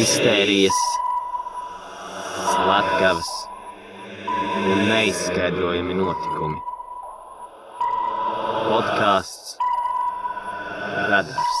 mistērijas, slepkavas un neizskaidrojami notikumi. Podkāsts Radars.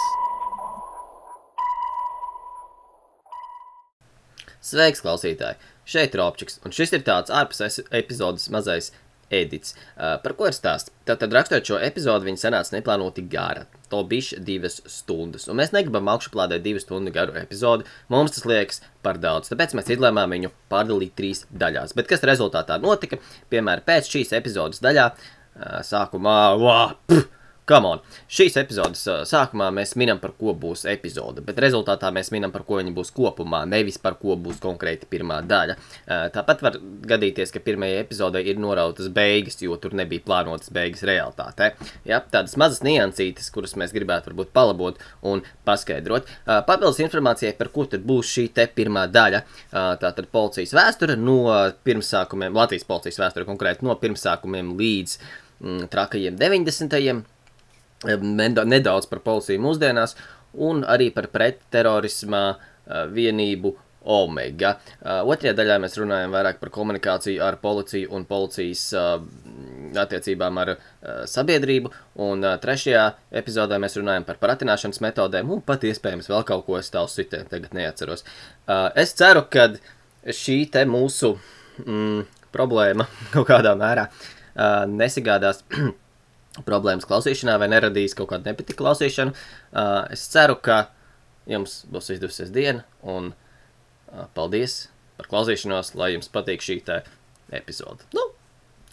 Sveiks, klausītāji! Šeit ir Opčiks, un šis ir tāds ārpus es- epizodes mazais edits. Uh, par ko ir stāsts? Tātad, rakstot šo epizodu, viņa sanāca neplānoti gara. To bija divas stundas, un mēs negribam augšuplādēt divu stundu garu epizodi. Mums tas liekas par daudz, tāpēc mēs izlēmām viņu pārdalīt trīs daļās. Bet kas rezultātā notika? Piemēram, pēc šīs epizodes daļā uh, sākumā, wow, pff, Come on! Šīs epizodes uh, sākumā mēs minam, par ko būs epizode, bet rezultātā mēs minam, par ko viņa būs kopumā, nevis par ko būs konkrēti pirmā daļa. Uh, Tāpat var gadīties, ka pirmajai epizodei ir norautas beigas, jo tur nebija plānotas beigas realitātē. Ja, tādas mazas niansītes, kuras mēs gribētu varbūt palabot un paskaidrot. Uh, Papildus informācijai, par ko tad būs šī te pirmā daļa. Tātad policijas vēsture no pirmsākumiem, Latvijas policijas vēsture konkrēti no pirmsākumiem līdz mm, trakajiem 90. Neda- nedaudz par policiju mūsdienās, un arī par pretterorisma eh, vienību Omega. Eh, Otrajā daļā mēs runājam vairāk par komunikāciju ar policiju un policijas eh, attiecībām ar sabiedrību, un trešajā epizodē mēs runājam par pratināšanas metodēm un pat iespējams vēl kaut ko es tālu sitiem tagad neatceros. Es ceru, ka šī te mūsu mm, problēma kaut kādā mērā nesagādās problēmas klausīšanā vai neradīs kaut kādu nepatiku klausīšanu. Uh, es ceru, ka jums būs izdevusies diena, un uh, paldies par klausīšanos, lai jums patīk šī epizode. Nu,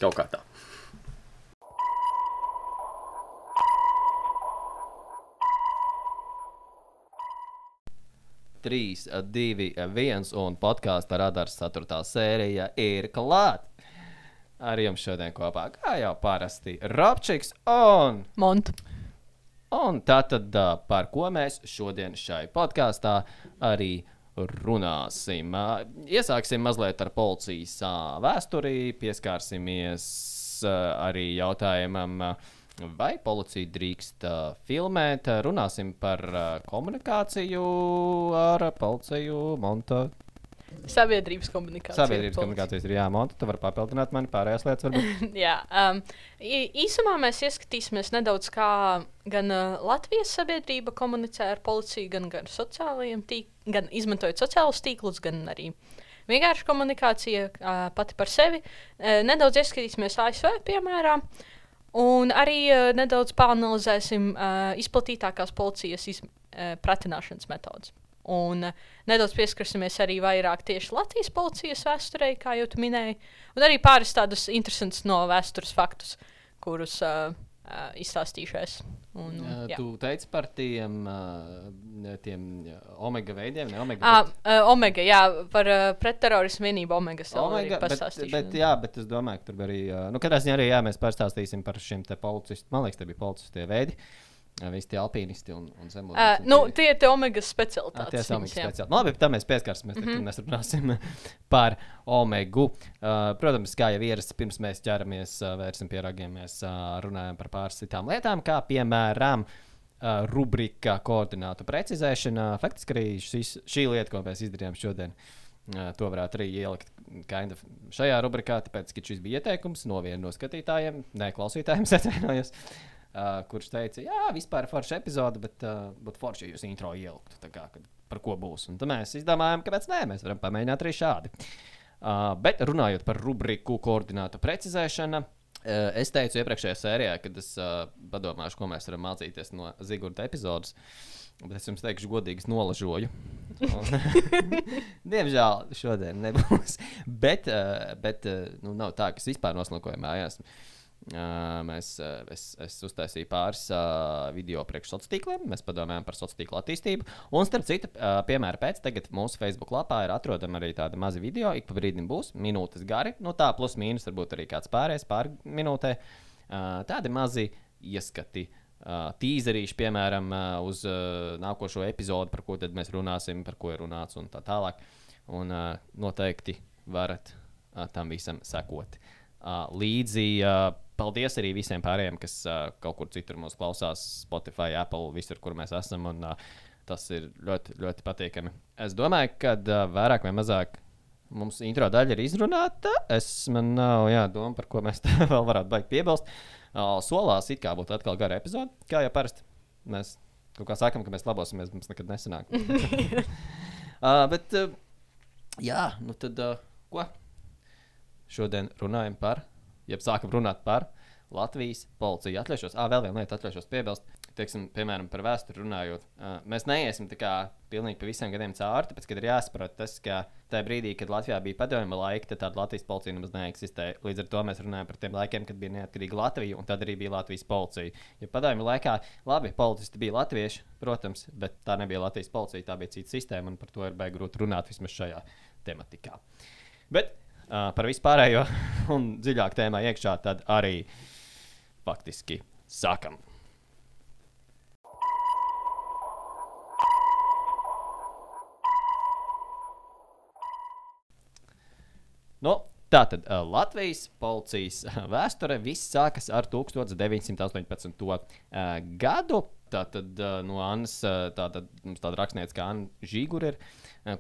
kaut kā tā. Trīs, divi, viens un podkāstu radars 4. sērija ir klāta. Ar jums šodien kopā, kā jau parasti, Robčiks un Montu. Un tātad, par ko mēs šodien šai podkāstā arī runāsim. Iesāksim mazliet ar policijas vēsturi, pieskārsimies arī jautājumam, vai policija drīkst filmēt. Runāsim par komunikāciju ar policiju, montu. Sabiedrības komunikācija. Sabiedrības komunikācijas ir jāmonta. Tu vari papildināt mani pārējās lietas. Jā, um, īsumā mēs ieskatīsimies nedaudz, kā gan uh, Latvijas sabiedrība komunicē ar policiju, gan, gan, sociālajiem tīk, gan izmantojot sociālus tīklus, gan arī vienkārši komunikācija uh, pati par sevi. Uh, nedaudz ieskatīsimies ASV piemērā. Un arī uh, nedaudz pāranalizēsim uh, izplatītākās policijas iz, uh, pratināšanas metodas. Un uh, nedaudz pieskarsimies arī vairāk tieši Latvijas policijas vēsturei, kā jau tu minēji, un arī pāris tādus interesantus no vēstures faktus, kurus uh, uh, izstāstīšos. Un, Jā, jā. tu teici par tiem, ā, tiem omega veidiem, ne omega. Ah, uh, Omega, jā, par uh, pretterorismu vienību Omega. Omega, bet, bet, jā, bet es domāju, ka tur arī. ā, Nu, katrā ziņā arī jā, mēs pastāstīsim par šiem te policistiem. Man liekas, tie bija policisti tie veidi. ā, Visi tie alpīnisti un, un Uh, zemūdens. nu, tie ir tie Omega specialitātes. Tie ir speciāli. Nu, Labi, tam mēs pieskarsimies, tad, Mhm. mēs runāsim par omegu. Uh, protams, kā jau ierasts, pirms mēs ķeramies, uh, vērsim pie ragiem, mēs uh, runājam par pāris citām lietām, kā piemēram uh, rubrika koordinātu precizēšana. Faktiski arī šis, šī lieta, ko mēs izdarījām šodien. Uh, to varētu arī ielikt kind of šajā rubrikā, tāpēc, ka šis bija ieteikums no viena no skatītājiem, ne klausītājiem, atvainojos, uh, kurš teica, jā, vispār ir forša epizode, bet uh, būtu forši, ja jūs intro ieliktu, kā, kad, par ko būs. Un tad mēs izdomājām, kāpēc nē, mēs varam pamēģināt arī šādi. Uh, bet runājot par rubriku koordinātu precizēšanu, uh, es teicu iepriekšējā sērijā, kad es uh, padomāšu, ko mēs varam mācīties no Zigorda epizodes. Bet es jums teikšu, godīgi, nolažoju. Diemžēl šodien nebūs. Bet, uh, bet uh, nu, nav tā, ka es vispār noslokoju mājās. Uh, mēs, uh, es, es uztaisīju pāris uh, video priekš sociāliem tīkliem. Mēs padomājām par sociālo tīklu attīstību. Un, starp citu, uh, piemēram, pēc tam mūsu Facebook lapā ir atrodama arī tāda maza video. Ik pa brīdim būs minūtes gari. Nu, tā plus mīnus varbūt arī kāds pārējais pār minūtē. Uh, tādi mazi ieskati. Uh, Tīzerīši, piemēram, uh, uz uh, nākošo epizodi, par ko mēs runāsim, par ko ir runāts un tā tālāk. Un uh, noteikti varat uh, tam visam sekot. Uh, līdzi uh, paldies arī visiem pārējiem, kas uh, kaut kur citur mūs klausās, Spotify, Apple, visur, kur mēs esam. Un, uh, tas ir ļoti, ļoti patīkami. Es domāju, ka uh, vairāk vai mazāk mums intro daļa ir izrunāta. Es man nav jā, doma, par ko mēs vēl varētu baigt piebilst. Uh, solās it kā būtu atkal gara epizode, kā jau parasti. Mēs kaut kā sakām, ka mēs labosimies, mums nekad nesanāk. uh, bet, uh, jā, nu tad uh, ko? Šodien runājam par, jeb sākam runāt par Latvijas policiju. Atļaušos, ah, vēl viena lieta, atļaušos piebilst. Teiksim, piemēram, par vēsturi runājot, uh, mēs neiesim tā kā pilnīgi pa visiem gadiem cauri, tāpēc, kad ir jāsaprot tas, ka tajā brīdī, kad Latvijā bija padomju laika, tad tāda Latvijas policija nemaz neeksistēja. Līdz ar to mēs runājam par tiem laikiem, kad bija neatkarīga Latvija, un tad arī bija Latvijas policija. Jo padomju laikā, labi, policisti bija latvieši, protams, bet tā nebija Latvijas policija, tā bija cita sistēma, un par to ir baigi grūti runāt vismaz šajā tematikā. Bet uh, par vispārējo un dziļāk tēmā iekšā, tad arī faktiski sākam. Nu, Tātad uh, Latvijas policijas vēsture viss sākas ar 1918. Uh, gadu. Tātad uh, no Annas, uh, tātad mums tāda rakstniece kā Anna Žīgura ir,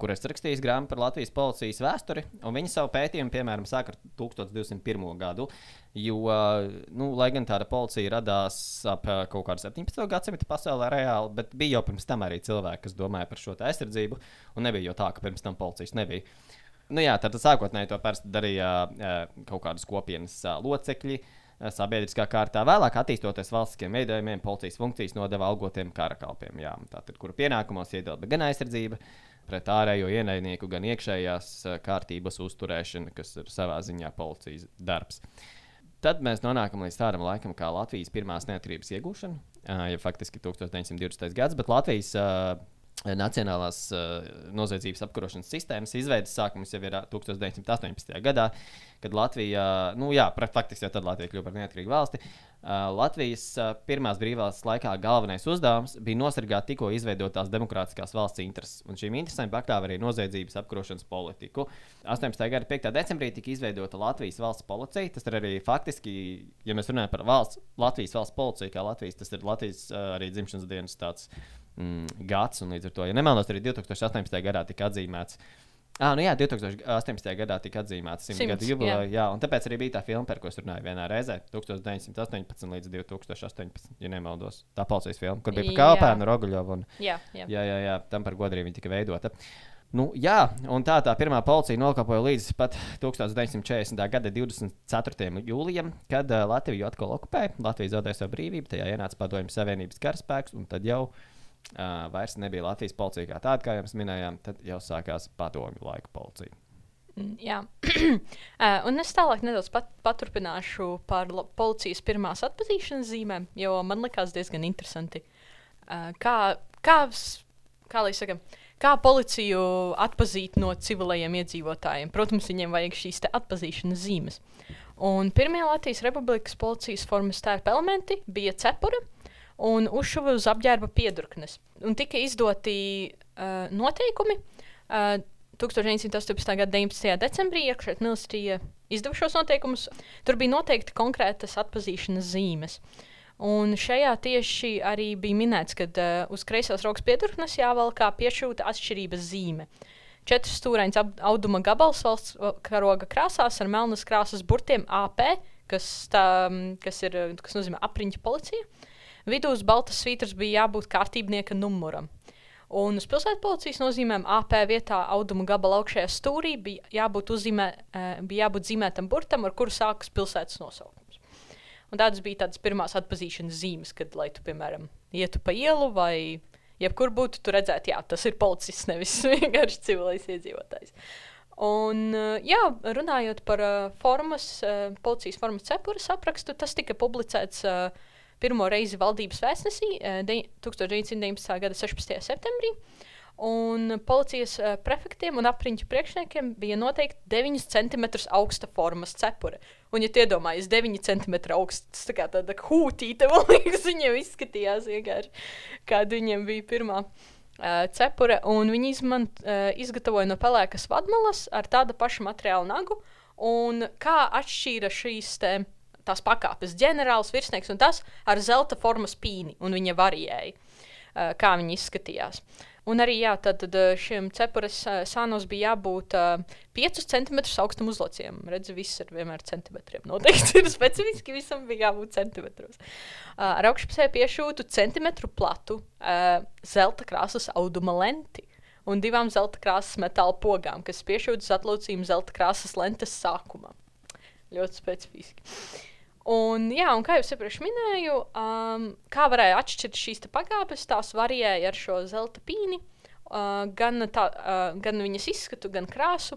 kur ir rakstījis grāmatu par Latvijas policijas vēsturi. Viņa savu pētījumu, piemēram, sāk ar 1201. gadu. Jo, nu, lai gan tāda policija radās ap kaut kādu 17. gadsimtu pasaulē reāli, bet bija jau pirms tam arī cilvēki, kas domāja par šo aizsardzību. Un nebija jau tā, ka pirms tam policijas nebija. Nu, jā, tad sākotnēji to darīja kaut kādas kopienas locekļi. uh, Sabiedriskā kārtā vēlāk, attīstoties valstiskiem veidojumiem, policijas funkcijas nodeva algotiem karakalpiem. Jā, tātad, kuru pienākumos ietilpa gan aizsardzība pret ārējo ienaidnieku, gan iekšējās uh, kārtības uzturēšana, kas ir savā ziņā policijas darbs. Tad mēs nonākam līdz tādam laikam, kā Latvijas pirmās neatkarības iegūšana, uh, ja faktiski 1920. gads, bet Latvijas Nacionālās uh, noziedzības apkarošanas sistēmas izveidas sākums jau ir uh, 1918. gadā, kad Latvija, nu jā, faktiski jau tad Latvija kļuva par neatkarīgu valsti. Uh, Latvijas uh, pirmās brīvās laikā galvenais uzdevums bija nosargāt tikko izveidotās demokrātiskās valsts intereses, un šīm interesēm pakļāva arī noziedzības apkarošanas politiku. 18. gada 5. decembrī tika izveidota Latvijas valsts policija. Tas ir arī faktiski, ja mēs runājam par valsts, Latvijas valsts policiju, kā Latvijas, tas ir Latvijas uh, arī dzimšanas dienas tāds mm, gads. Līdz ar to, ja nemaldos, arī 2018. gadā tika atzīmēts. Ah, nu jā, 2018. gadā tika atzīmēta 100 gadu jubileja. Jā. jā, un tāpēc arī bija tā filma, par ko es runāju vienā reizē. 1918 līdz 2018, ja nemaldos. Tā policijas filma, kur bija par Kalpēnu, Roguļovu. Un, Jā, jā. jā, jā, jā, tam par arī viņa tika veidota. Nu, jā, un tā tā pirmā policija nokalpoja līdz pat 1940. gada 24. jūlijam, kad uh, Latviju atkal okupēja. Latvija zaudēja savu brīvību, tajā ienāca Padomju Savienības karaspēks, un tad jau uh, vairs nebija Latvijas policija kā tāda, kā jau mēs minējām, tad jau sākās padomju laika policija. Mm, Jā, Eh, un es tālāk nedaudz pat, paturpināšu par policijas pirmās atpazīšanas zīmēm, jo man likās diezgan interesanti. Eh, Kā, kā, kā saka, kā policiju atpazīt no civilajiem iedzīvotājiem? Protams, viņiem vajag šīs atpazīšanas zīmes. Un pirmie Latvijas Republikas policijas formas tērpa elementi bija cepura un uzšuva uz apģērba piedurknes. Un tika izdoti uh, noteikumi. Uh, 1918. gada 19. decembrī iekšējā ministrija izdeva šos noteikumus. Tur bija noteikti konkrētas atpazīšanas zīmes. Un šajā tieši arī bija minēts, ka uh, uz kreisās rokas piedurknes jāvelkā piešūta atšķirības zīme. Četras stūrains ap- auduma gabals valsts karoga krāsās ar melnas krāsas burtiem AP, kas, tā, mm, kas, ir, kas nozīmē apriņķa policija. Vidū uz baltas svītras bija jābūt kārtībnieka numuram. Un uz pilsētas policijas nozīmēm AP vietā auduma gabala augšējā stūrī bija jābūt, uzzīmē, eh, bija jābūt zīmētam burtam, ar kuru sākas pilsētas nosaukums. Un tādas bija tādas pirmās atpazīšanas zīmes, kad, lai tu, piemēram, ietu pa ielu vai jebkur būtu, tu redzētu, jā, tas ir policists, nevis vienkārši civilais iedzīvotājs. Un, eh, jā, runājot par uh, formas, uh, policijas formas cepures aprakstu, tas tika publicēts uh, pirmo reizi valdības vēstnesī uh, de- 1919. gada 16. septembrī. Un policijas uh, prefektiem un apriņķu priekšniekiem bija noteikti 9 cm augsta formas cepure. Un, ja tie iedomājas 9 cm augsts, tā kā tāda hūtīte, man liekas, viņiem izskatījās vienkārši, kāda viņiem bija pirmā uh, cepure. Un viņi izmant, uh, izgatavoja no pelēkas vadmalas ar tādu pašu materiālu nagu. Un kā atšķīra šīs te, tās pakāpes, ģenerālis, virsnieks un tas ar zelta formas pīni, un viņa varēja. uh, kā viņi izskatījās. Un arī jā, tad, tad uh, šim cepures uh, sānos bija jābūt uh, 5 cm augstam uzlocījumam. Redzi, viss ir vienmēr centimetriem. Noteikti ir specifiski, visam bija jābūt centimetros. Uh, ar augšpusē piešūtu centimetru platu uh, zelta krāsas auduma lenti un divām zelta krāsas metāla pogām, kas piešūtas atlūcījumu zelta krāsas lentes sākumā. Ļoti specifiski. Un, jā, un kā jau iepriekš minēju, um, kā varēja atšķirt šīs pagābes, tās varēja ar šo zelta pīni, uh, gan, tā, uh, gan viņas izskatu, gan krāsu,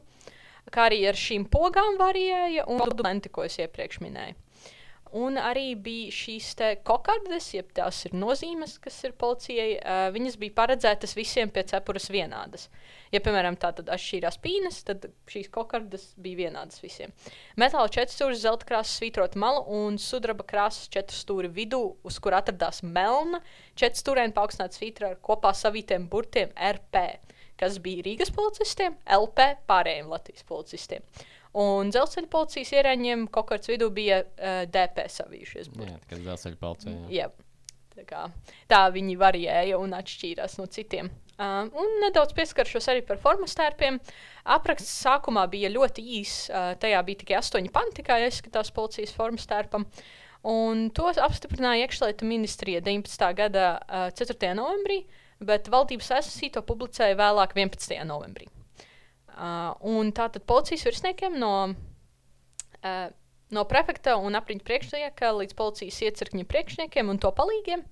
kā arī ar šīm pogām varēja un dokumenti, ko es iepriekš minēju. Un arī bija šīs kokardes, jeb tās ir nozīmes, kas ir policijai. Uh, viņas bija paredzētas visiem pie cepures vienādas. Ja, piemēram, tā tad atšķīrās pīnes, tad šīs kokardes bija vienādas visiem. Metāla četrstūris, zelta krāsas svītrota malu un sudraba krāsas četrstūri vidū, uz kur atradās melna četrstūrēna paaugstināta svītra ar kopā savītiem burtiem RP, kas bija Rīgas policistiem, LP pārējiem Latvijas policistiem. Un dzelzceļa policijas ierēģiem kaut kādā vidū bija uh, DP savījušies. Jā, kas dzelzceļa policija. Jā. Tā, kā, tā viņi varēja un atšķīrās no citiem. Uh, un nedaudz pieskaršos arī par formas tērpiem. Apraksts sākumā bija ļoti īss. Uh, tajā bija tikai astoņi panti, kā izskatās policijas formas tērpam. Un tos apstiprināja iekšlietu ministrija 19. gada uh, 4. novembrī, bet valdības sesija to publicēja vēlāk 11. novembrī. Uh, un tātad policijas virsniekiem no, uh, no prefekta un apriņķa priekšnieka līdz policijas iecirkņa priekšniekiem un to palīgiem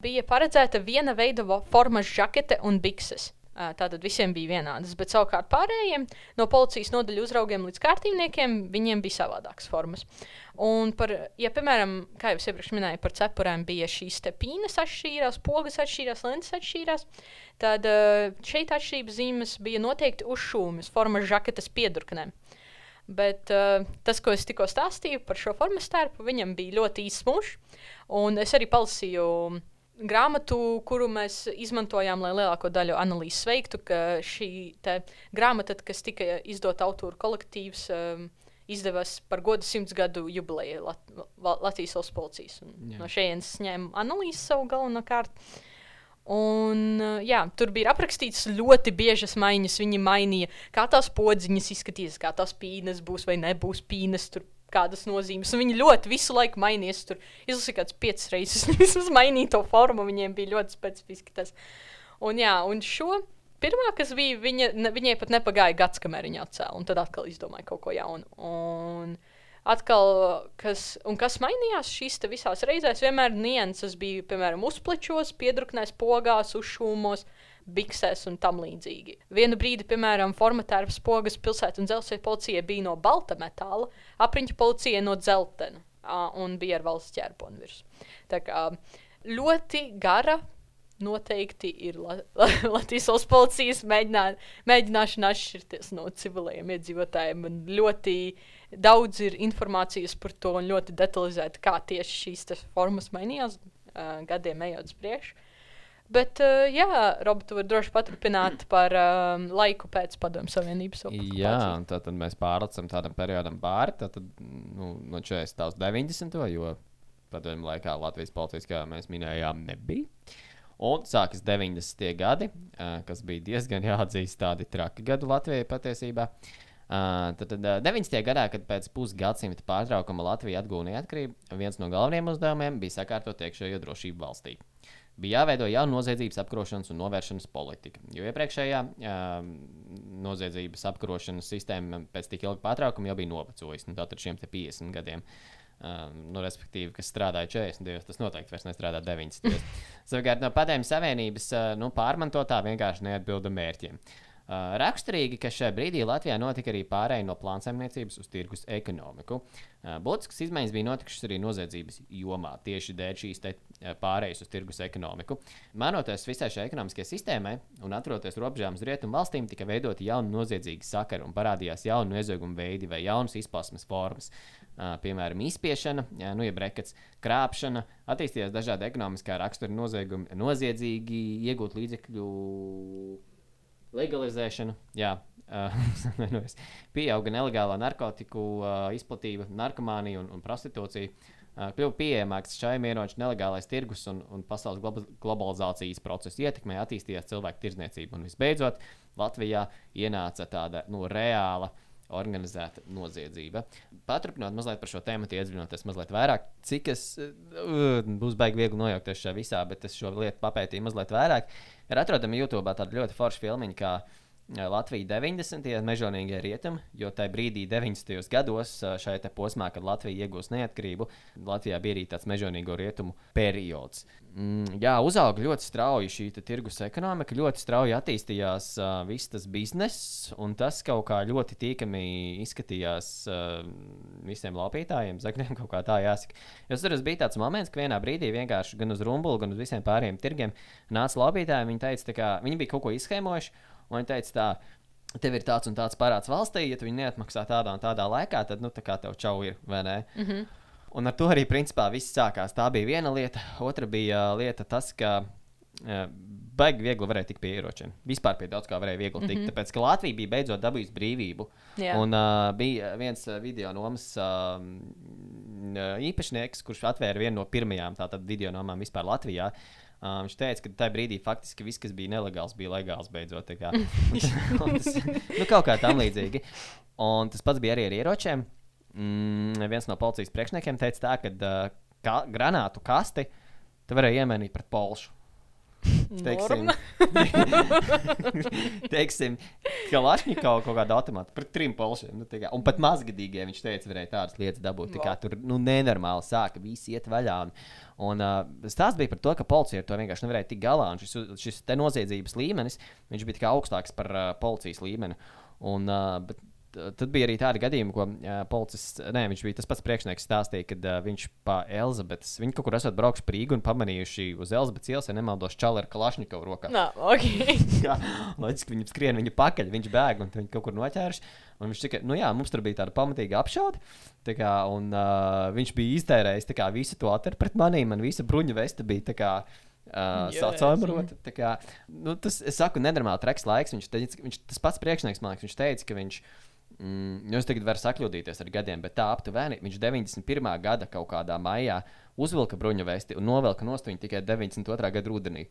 bija paredzēta viena veida formas žakete un bikses. Tātad visiem bija vienādas, bet savukārt pārējiem, no policijas nodaļu uzraugiem līdz kārtībniekiem, viņiem bija savādākas formas. Un, par, ja, piemēram, kā jau iepriekš minēju, par cepurēm bija šīs pīnas atšķīrās, pogas atšķīrās, lentes atšķīrās, tad šeit atšķirības zīmes bija noteikti uz šūmas, formas žaketes piedurknēm. Bet uh, tas, ko es tikko stāstīju par šo formas stērpu, viņam bija ļoti īsts mūžs. Es arī palasīju grāmatu, kuru mēs izmantojām, lai lielāko daļu analīzes veiktu. Šī grāmata, kas tika izdota autora kolektīvs, um, izdevās par godu simts gadu jubileju Lat Latvijas valsts policijas. No šejienes ņēma analīzi savu galvenokārt. Un, jā, tur bija aprakstīts ļoti biežas maiņas. Viņi mainīja, kā tās podziņas izskatījās, kā tās pīnes būs vai nebūs pīnes. Tur kādas nozīmes. Un viņi ļoti visu laiku mainījās. Tur izlasīja kāds piecas reizes. Vismaz mainīja to formu. Viņiem bija ļoti specifiski tas. Un, jā, un šo pirmā, kas bija, viņa, ne, viņai pat nepagāja gads, kamēr viņa atcēla. Un tad atkal izdomāja kaut ko jaunu. Un atkal, kas, kas mainījās šīs visās reizēs, vienmēr nianses bija, piemēram, uzplečos, piedruknēs, pogās, uzšūmos. Biksēs un tam līdzīgi. Vienu brīdi, piemēram, formatēras pogas pilsētas un dzelzceļa policija bija no balta metāla, apriņķa policija no dzeltena un bija ar valsts ķērponu virsmu. Tā kā ļoti gara noteikti ir La La Latvijas policijas mēģinā, mēģināšana atšķirties no civiliem iedzīvotājiem. Un ļoti daudz ir informācijas par to un ļoti detalizēti, kā tieši šīs formas mainījās uh, gadiem ejot uz priekšu. Bet, uh, jā, Robi, tu vari droši paturpināt par um, laiku pēc Padomju Savienības. Jā, tad mēs pārlecam tādam periodam pāri, tad, nu, no 40. līdz 90. jo padomju laikā Latvijas policijas, kā mēs minējām, nebija. Un sākas 90. gadi, kas bija diezgan jāatzīst tādi traki gadi Latvijai patiesībā. Uh, tad, tad 90. gadā, kad pēc pusgadsimta pārtraukuma Latvija atgūta neatkarību, viens no galvenajiem uzdevumiem bija sakārtot iekšējo drošību valstī. Bija jāveido jauna noziedzības apkarošanas un novēršanas politika, jo iepriekšējā uh, noziedzības apkarošanas sistēma pēc tik ilga pārtraukuma jau bija novecojusi, nu, tātad šiem 50 gadiem. Uh, nu, respektīvi, kas strādāja 40 dienas, tas noteikti vairs nestrādā 9 dienas. Savukārt no Padomju Savienības uh, nu, pārmantotā vienkārši neatbilda mērķiem. Uh, raksturīgi, ka šajā brīdī Latvijā notika arī pārējai no plānsaimniecības uz tirgus ekonomiku. Uh, būtiskas izmaiņas bija notikušas arī noziedzības jomā, tieši dēļ šīs te, uh, pārējas uz tirgus ekonomiku. Mānoties visai šai ekonomiskajai sistēmai un atrodoties robežām uz rietumu valstīm, tika veidoti jauni noziedzīgi sakari un parādījās jauni noziegumu veidi vai jaunas izpausmes formas. Uh, piemēram, izspiešana, nu, jeb rekets, krāpšana, attīstījās dažādi ekonomiskā rakstura noziegumi, noziedzīgi iegūt līdzekļu legalizēšana, jā, pieauga nelegālā narkotiku izplatība, narkomānija un, un prostitūcija. uh, kļuva pieejamāks šajam ieroču nelegālais tirgus un, un pasaules globa globalizācijas procesu ietekmē, attīstījās cilvēku tirdzniecība. Un visbeidzot, Latvijā ienāca tāda nu, reāla organizēta noziedzība. Paturpinot mazliet par šo tēmu, iedziļinoties mazliet vairāk, cik es uh, būs baigi viegli nojaukties šajā visā, bet es šo lietu papētīju mazliet vairāk. Ir atrodama YouTube tāda ļoti forša filmiņa, kā Latvija 90. mežonīgie rietumi, jo tajā brīdī, 90. gados, eh, šajā posmā, kad Latvija iegūst neatkarību, Latvijā bija arī tāds mežonīgo rietumu periods. Mm, jā, uzauga ļoti strauji šī tirgus ekonomika, ļoti strauji attīstījās uh, viss tas bizness, un tas kaut kā ļoti tīkami izskatījās visiem laupītājiem, zakniem kaut kā tā jāsaka. Jo tas bija tāds moments, ka vienā brīdī vienkārši gan uz rumbulu, gan uz visiem pārējiem tirgiem nāca laupītāji, viņi teica, ka viņi bija kaut ko izskēmojuši, un viņi teica tā. Tev ir tāds un tāds parāds valstī, ja tu viņu neatmaksā tādā un tādā laikā, tad, nu, tā kā tev čau ir, vai ne? Mm -hmm. Un ar to arī principā viss sākās. Tā bija viena lieta. Otra bija lieta tas, ka uh, baigi viegli varēja tikt pie ieročiem. Vispār pie daudz kā varēja viegli tikt. Mm -hmm. Tāpēc, ka Latvija bija beidzot dabūjusi brīvību. Jā. Un uh, bija viens video nomas uh, īpašnieks, kurš atvēra vienu no pirmajām tātad video nomām vispār Latvijā. Uh, viņš teica, ka tajā brīdī faktiski viss, kas bija nelegāls, bija legāls beidzot. tā kā. Un tas, nu, kaut kā tam līdzīgi. Un tas pats bija arī ar ieročiem. Mm, viens no policijas priekšniekiem teica, tā, ka uh, ka, granātu kasti tu varēja iemainīt pret polšu. Teiksim, teiksim Kalašņikovu kaut kādu automātu par trim polšiem. Nu, kā- un pat mazgadīgie viņš teica, varēja tādas lietas dabūt. Tā kā tur nu, nenormāli sāka visi iet vaļā. Un, un uh, stāsts bija par to, ka policija ar to vienkārši nevarēja tikt galā. un Šis, šis te noziedzības līmenis viņš bija tikai augstāks par uh, policijas līmeni. Un, uh, bet, Tad bija arī tādi gadījumi, ko uh, policists, nē, viņš bija tas pats priekšnieks, stāstīja, kad uh, viņš pa Elizabetes, viņi kaut kur esat braukuši pa Rīgu un pamanījuši uz Elizabetes ielas, ja nemaldos, čalu ar Kalašņikovu rokā. Nā, ok. Jā, loģiski, viņi skrien viņa pakaļ, viņš bēg un viņi kaut kur noķēruši. Un viņš teica, nu jā, mums tur bija tāda pamatīga apšaude. tā Kā, un, uh, viņš bija iztērējis kā, visu to atveru pret maniem, man visa bruņa vesta bija tā kā. Uh, kā, Nu, tas, es saku, nenormāli traks laiks. Viņš, teica, viņš, tas pats priekšnieks man liekas, viņš teica, ka viņš. Mm, nu, es tagad varu sakļūdīties ar gadiem, bet tā aptuveni viņš 91. gada kaut kādā maijā uzvilka bruņu vesti un novelka nost viņu tikai 92. gada rudenī.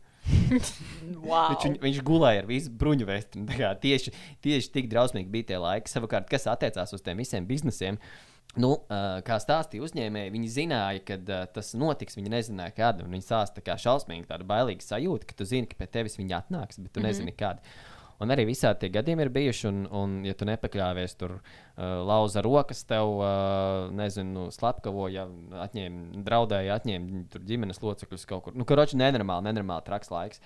Wow. Viņš, viņ- viņš gulēja ar visu bruņu kā Tieši, tieši tik drausmīgi bija tie laiki. Savukārt, kas attiecās uz tiem visiem biznesiem, nu, kā stāstīja uzņēmēji, viņi zināja, ka tas notiks. Viņi nezināja, kad. un Viņi stāsta tā kā šausmīgi, tāda bailīga sajūta, ka tu zini, ka pie tevis viņi atnāks, bet tu mm -hmm. nezini, kad. Un arī visādi tie gadījumi ir bijuši, un, un ja tu nepakļāvies tur, uh, lauza rokas, tev, uh, nezinu, slepkavoja, atņēma, draudēja, atņēma ģimenes locekļus kaut kur. Nu, karoči, nenormāli, nenormāli traks laiks.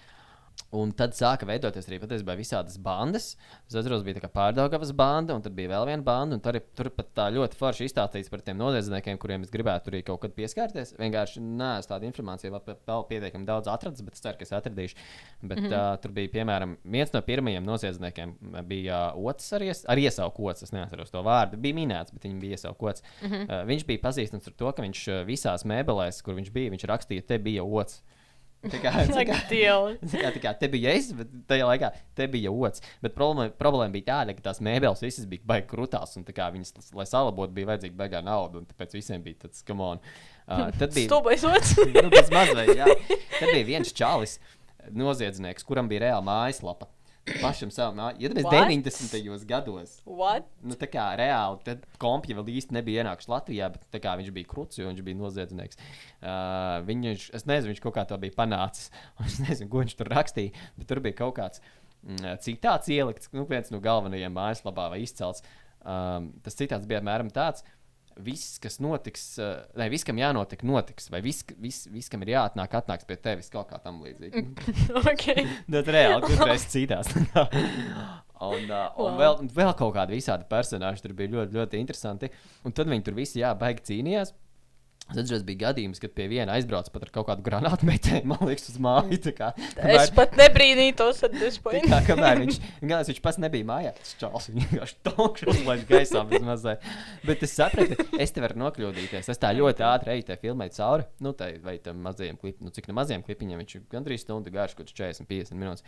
Un tad sāka veidoties arī patiesībā visādas bandas. Es atceros, bija tā kā pārdaugavas banda, un tad bija vēl viena banda. Tur, tur pat tā ļoti forši izstāstīts par tiem noziedzniekiem, kuriem es gribētu arī kaut kad pieskarties. Vienkārši neesmu tādu informāciju vēl, vēl pietiekami daudz atradis, bet es ceru, ka es atradīšu. Bet, mm -hmm. uh, tur bija, piemēram, viens no pirmajiem noziedzniekiem, bija uh, otrs ar, ies, ar iesauku otrs. Es neatceros to vārdu. Bija minēts, bet viņš bija iesaukots. Mm -hmm. uh, viņš bija pazīstams ar to, ka viņš visās mēbelēs, kur viņš bija, viņš rakstīja, te bija otrs. Tā kā, tā kā. Tā kā, tā kā te bija es, bet tajā laikā te bija otrs. Bet problēma, problēma bija tāda, ka tās mēbeles visas bija baigi krūtās, un viņas, lai salabotu, bija vajadzīga baigā nauda, un tāpēc visiem bija tāds, come on. Uh, tad bija, Stulbais otrs. nu, jā. Tad bija viens čalis, noziedznieks, kuram bija reāla mājaslapa. Pašam savam, iedomājieties, What? 90. gados. What? Nu, tā kā reāli, tad kompija vēl īsti nebija ienākusi Latvijā, bet tā kā viņš bija krūts, jo viņš bija noziedznieks. Uh, viņš, es nezinu, viņš kaut kā to bija panācis. Es nezinu, ko viņš tur rakstīja, bet tur bija kaut kāds mm, citāts ielikts, nu, viens no galvenajiem mājaslapā vai izcelts. Um, tas citāts bija apmēram tāds. Viss, kas notiks, uh, ne, viss, kam jānotiek, notiks. Vai viss, vis, vis, kam ir jāatnāk, atnāks pie tevis kaut kā tam līdzīga. ok. Nu, tas reāli, kur reiz citās. un, uh, un Wow. vēl, vēl kaut kādi visādi personāļi tur bija ļoti, ļoti interesanti. Un tad viņi tur visi, jā, baigi cīnījās. Tad tas bija gadījums, kad pie viena aizbrauca pat ar kaut kādu granātu metēju, man liekas, uz māju. Kā, Es pat nebrīnītos this tā point. kā, kamēr viņš, galvenais, viņš pats nebija mājās, tas čels vienkārši tokšu uzlaiž gaisā mazliet. Bet es sapratu, es te varu nokļūdīties. Es tā ļoti ātri eju tajā filmē cauri, nu, tai, vai tam mazajam klipam, nu, cik no mazajiem klipiņiem viņš ir gandrīz stundu garš, kaut kāds 40, 50 minūtes.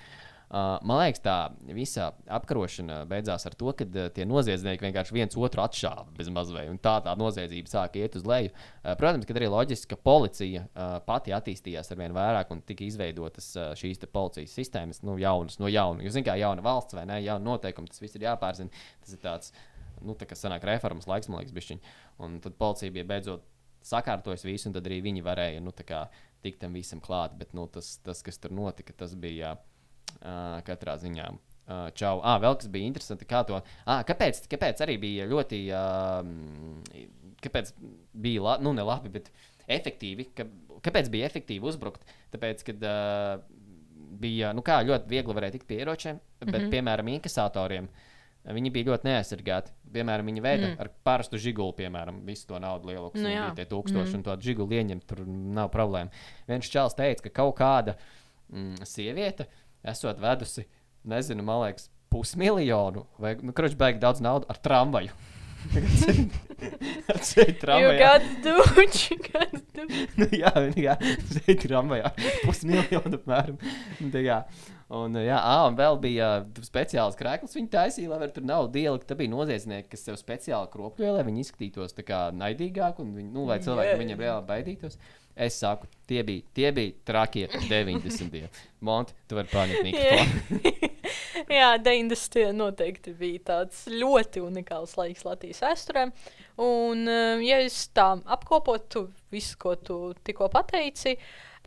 Uh, man liekas, tā visa apkarošana beidzās ar to, ka uh, tie noziedznieki vienkārši viens otru atšāva bez mazliet. Un tā tā noziedzība sāka iet uz leju. Uh, protams, ka arī loģiski, ka policija uh, pati attīstījās ar vien vairāk un tika izveidotas šīs policijas sistēmas, nu, jaunas, no jauna. Jūs zināt, kā jauna valsts vai ne, jauna noteikuma, tas viss ir jāpārzina. Tas ir tāds, nu, tā kā sanāk reformas laiks, man liekas, bišķiņ. Un tad policija bija beidzot sakārtojusi visu, un tad arī viņi varēja, nu, tā kā tikt tam visam klāt. Bet, nu, tas, tas, kas tur notika, tas bija uh, katrā ziņā. Uh, čau. Ah, vēl kas bija interesanti, kā to. Ah, kāpēc, kāpēc arī bija ļoti. Uh, kāpēc bija la, nu, ne labi, bet efektīvi? Ka, kāpēc bija efektīvi uzbrukt? Tāpēc, kad uh, bija nu, kā, ļoti viegli varēja tikt pie ieročiem, bet, mm. -hmm. piemēram, inkasatoriem. Viņi bija ļoti neaizsargāti. Piemēram, viņi veida mm. ar parastu žiguli, piemēram, visu to naudu lielu, kas Nu jā. bija tie tūkstoši, mm. un to žiguli ieņemt, tur nav problēma. Viens čels teica, ka kaut kāda mm, sieviete esot vedusi, nezinu, man liekas, pusmiljonu vai, nu, kruč, beig daudz naudas ar tramvaju. Ar ceļu tramvajā. got to do. Nu, jā, jā, ceļu tramvajā. Pusmiljonu apmēram. Nu, tā kā. Un, jā, ā, un vēl bija uh, speciāls krēsls. Viņa taisīja, lai tur naudu ielikt. Tā bija noziedznieki, kas sev speciāli kropļoja, lai viņi izskatītos tā kā naidīgāk, un viņi, nu, lai cilvēki yeah. viņiem reāli baidītos. Es saku, tie bija, tie bija trakie 90. Monti, tu vari paņemt mikrofonu. Jā, 90. noteikti bija tāds ļoti unikāls laiks Latvijas vēsturē. Un, eh, ja es tā apkopotu visu, ko tu tikko pateici,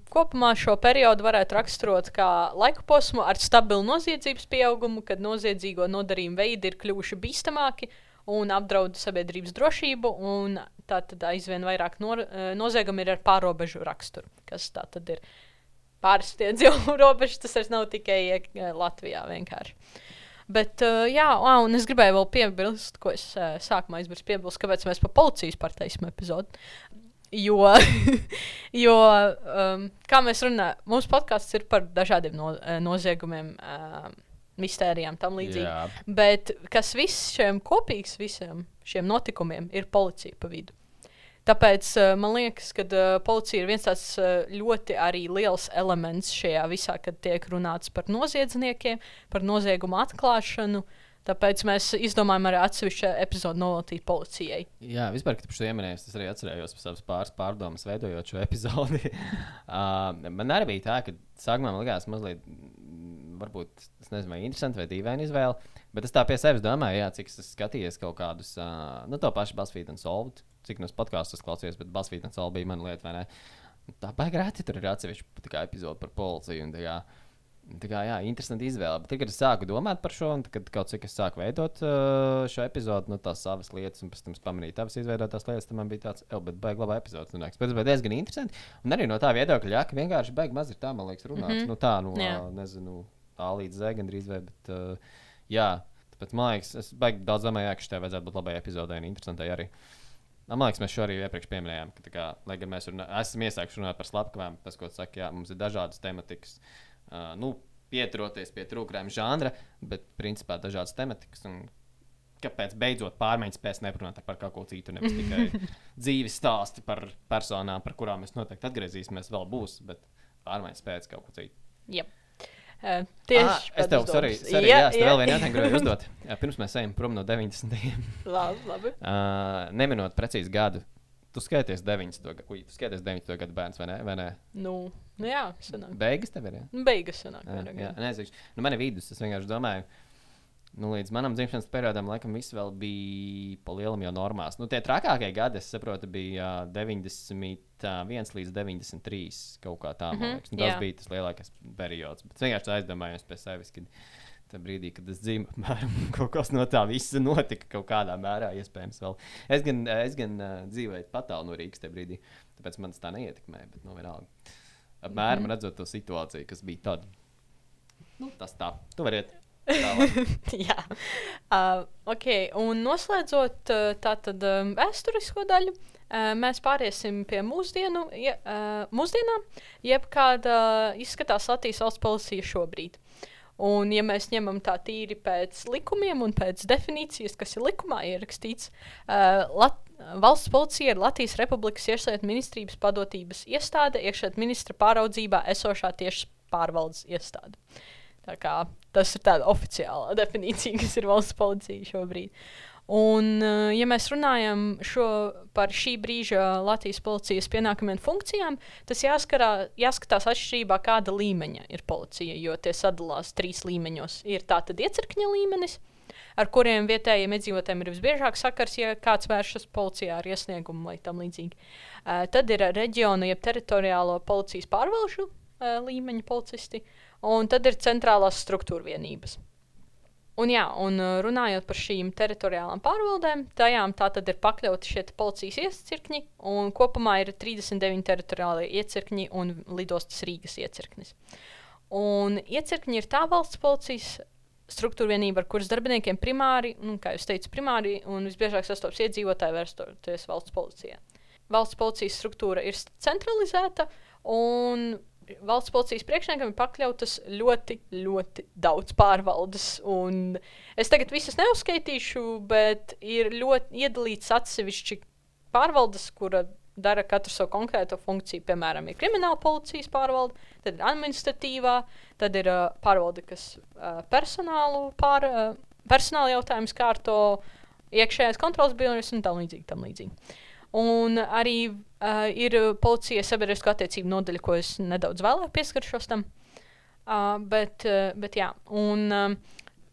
kopumā šo periodu varētu raksturot kā laika posmu ar stabilu noziedzības pieaugumu, kad noziedzīgo nodarījumu veidi ir kļuvuši bīstamāki un apdraud sabiedrības drošību. un Tā tad aizvien vairāk no, noziegumi ir ar pārobežu raksturu, kas tā tad ir pārsteidz jau robežas, tas vairs nav tikai eh, Latvijā vienkārši. Bet, uh, jā, ā, un es gribēju vēl piebilst, ko es uh, sākumā aizmirsu piebilst, kāpēc mēs par policijas partijas epizodu. Jo, jo um, kā mēs runājam, mūsu podkāsts ir par dažādiem no, eh, noziegumiem, uh, mistērijām, tam līdzīgi. Jā. Bet kas viss šiem kopīgs, visiem šiem notikumiem, ir policija pa vidu. Tāpēc uh, man liekas, ka uh, policija ir viens tāds uh, ļoti arī liels elements šajā visā, kad tiek runāts par noziedzniekiem, par noziegumu atklāšanu. Tāpēc mēs izdomājām arī atsevišķu epizodu noveltīt policijai. Jā, vispār, kad par šo ieminēju, es arī atcerējos par savas pāris pārdomas, veidojot šo epizodi. uh, man arī bija tā, ka sākumā man likās mazliet, mm, varbūt, es nezinu, interesanti vai dīvaini izvēle. Bet es tā pie sevis domāju, jā, cik es esmu skatījies kaut kādus, uh, nu, to pašu Basfīdu un Solvdu, cik no podkāstus klausījos, bet un Solvdu bija mana lieta, vai ne? Tā baigāti tur ir atsevišķi tā kā epizode par policiju. un tā kā, Tā kā, jā, interesanti izvēle. Bet, kad es sāku domāt par šo, un tad, kad kaut cik es sāku veidot uh, šo epizodu, no tās savas lietas, un pēc tam pamanīju tavas izveidotās lietas, tad man bija tāds, oh, bet baigi labā epizode. Tas bija diezgan interesanti. Un arī no tā viedokļa, jā, ka vienkārši baigi maz ir tā, man liekas, runāts. Mm. -hmm. Nu, tā, nu, uh, nezinu, A līdz Z gandrīz vai, bet, uh, jā, tāpēc man liekas, es baigi daudz domāju, ka šai vajadzētu būt labai epizodei un interesantai arī. Nu, Man liekas, mēs šo arī iepriekš pieminējām, ka, kā, lai gan mēs runā, esam iesākuši runāt par slepkavām, tas, ko tu saki, jā, mums ir dažādas tematikas. Uh, nu, pieturoties pie trūkstošiem žanra, bet principā dažādas tematikas. Un kāpēc beidzot pārmaiņas spēs neparunāt par kaut ko citu, nevis tikai dzīves stāstu par personām, par kurām mēs noteikti atgriezīsimies, vēl būs, bet pārmaiņas pēc kaut ko citu. Yep. Uh, tieši Ah, es tev, sorry, sorry, jā, jā, jā. vēl vienu jautājumu gribēju uzdot. Jā, pirms mēs ejam prom no 90. Labi, labi. uh, neminot precīzi gadu. Tu skaities 90. gadu, Ui, tu skaities 90. gadu bērns, vai ne? Vai ne? Nu, nu jā, sanāk. Beigas tev ir. Jā? Nu, Beigas sanāk. Jā, jā, nezinu. Nu, man ir vidus. Es vienkārši domāju, nu, līdz manam dzimšanas periodam, laikam, viss vēl bija pa lielam jau normās. Nu, tie trakākie gadi, es saprotu, bija ā, 91 līdz 93. kaut kā tā. Mm Mhm, -hmm, liekas. nu, tas jā. bija tas lielākais periods. Bet es vienkārši aizdomājos pie sevis. Kad... Tajā brīdī, kad es dzīvoju, apmēram kaut kas no tā visa notika kaut kādā mērā, iespējams, vēl. Es gan, es gan uh, dzīvoju tālu no Rīgas tajā brīdī, tāpēc man tas tā neietekmēja. Bet, nu, vienalga. Apmēram mm. -hmm. redzot to situāciju, kas bija tad. Nu, tas tā. Tu vari iet. Jā, uh, ok. Un noslēdzot uh, tātad um, vēsturisko daļu, uh, mēs pāriesim pie mūsdienu, je, uh, mūsdienām, jeb kāda izskatās Latvijas valsts policija šobrīd. Un, ja mēs ņemam tā tīri pēc likumiem un pēc definīcijas, kas ir likumā ierakstīts, uh, Lat valsts policija ir Latvijas Republikas iekšlietu ministrijas padotības iestāde, iekšlietu ministra pāraudzībā esošā tieši pārvaldes iestāde. Tā kā, tas ir tāds oficiālā definīcija, kas ir valsts policija šobrīd. Un, uh, ja mēs runājam šo, par šī brīža Latvijas policijas pienākumiem un funkcijām, tas jāskarā, jāskatās atšķirībā, kāda līmeņa ir policija. Jo tie sadalās trīs līmeņos. Ir tātad iecirkņa līmenis, ar kuriem vietējiem iedzīvotājiem ir visbiežāk sakars, ja kāds vēršas policijā ar iesniegumu vai tam līdzīgi. Uh, tad ir reģiona, jeb teritoriālo policijas pārvalžu uh, līmeņa policisti, un tad ir centrālās struktūra vienības. Un, jā, un uh, runājot par šīm teritoriālām pārvaldēm, tajām tā tad ir pakļauti šie policijas iecirkņi, un kopumā ir 39 teritoriālie iecirkņi un lidostas Rīgas iecirknis. Un iecirkņi ir tā valsts policijas struktūra vienība, ar kuras darbiniekiem primāri, nu, kā jūs teicat, primāri un visbiežāk sastopas iedzīvotāji vērstoties valsts policijā. Valsts policijas struktūra ir centralizēta, un valsts policijas priekšniekam ir pakļautas ļoti, ļoti daudz pārvaldes. Es tagad visas neuzskaitīšu, bet ir ļoti iedalīts atsevišķi pārvaldes, kura dara katru savu konkrēto funkciju. Piemēram, ir krimināla policijas pārvalde, tad ir administratīvā, tad ir uh, pārvalde, kas uh, personālu pār, uh, personāla jautājumus kārto, iekšējās kontrols bijušas un tam līdzīgi. Tam līdzīgi. Un arī uh, ir policija sabiedrisko attiecību nodaļa, ko es nedaudz vēlāk pieskaršos tam. Uh, bet, uh, bet jā, un um,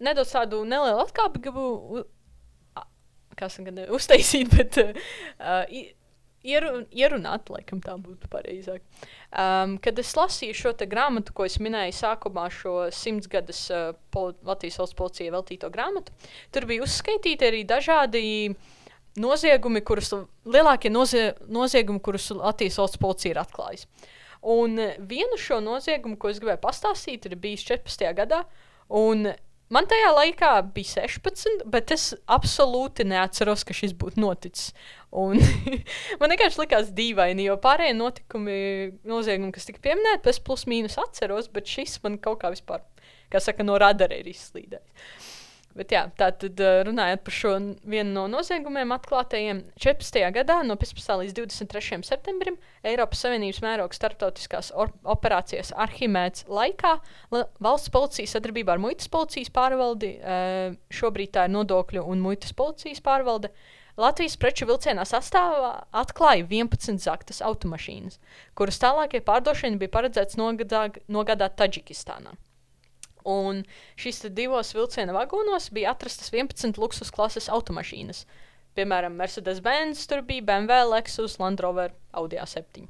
nedaudz tādu nelielu atkāpi gribu uh, uztaisīt, bet uh, ieru, ierunāt, laikam tā būtu pareizāk. Um, kad es lasīju šo grāmatu, ko es minēju sākumā, šo simtsgadus uh, Latvijas valsts policijai veltīto grāmatu, tur bija uzskaitīti arī dažādi uh, noziegumi, kurus lielākie nozie, noziegumi, kurus Latvijas valsts policija ir atklājusi. Un vienu šo noziegumu, ko es gribēju pastāstīt, ir bijis 14. gadā. Man tajā laikā bija 16, bet es absolūti neatceros, ka šis būtu noticis. Un man vienkārši likās dīvaini, jo pārējie notikumi, noziegumi, kas tika pieminēti, es plus mīnus atceros, bet šis man kaut kā vispār, kā saka, no radara ir izslīdējis. Bet jā, tā tad runājot par šo vienu no noziegumiem atklātajiem 14. gadā, no 15. līdz 23. septembrim, Eiropas Savienības mēroga starptautiskās operācijas Arhimēds laikā valsts policija sadarbībā ar muitas policijas pārvaldi, šobrīd tā ir nodokļu un muitas policijas pārvalde, Latvijas preču vilcienā sastāvā atklāja 11 zaktas automašīnas, kuras tālākie pārdošana bija paredzēts nogādāt Taģikistānā. Un šīs divos vilciena vagonos bija atrastas 11 luksus klases automašīnas. Piemēram, Mercedes-Benz, tur bija BMW, Lexus, Land Rover, Audi A7.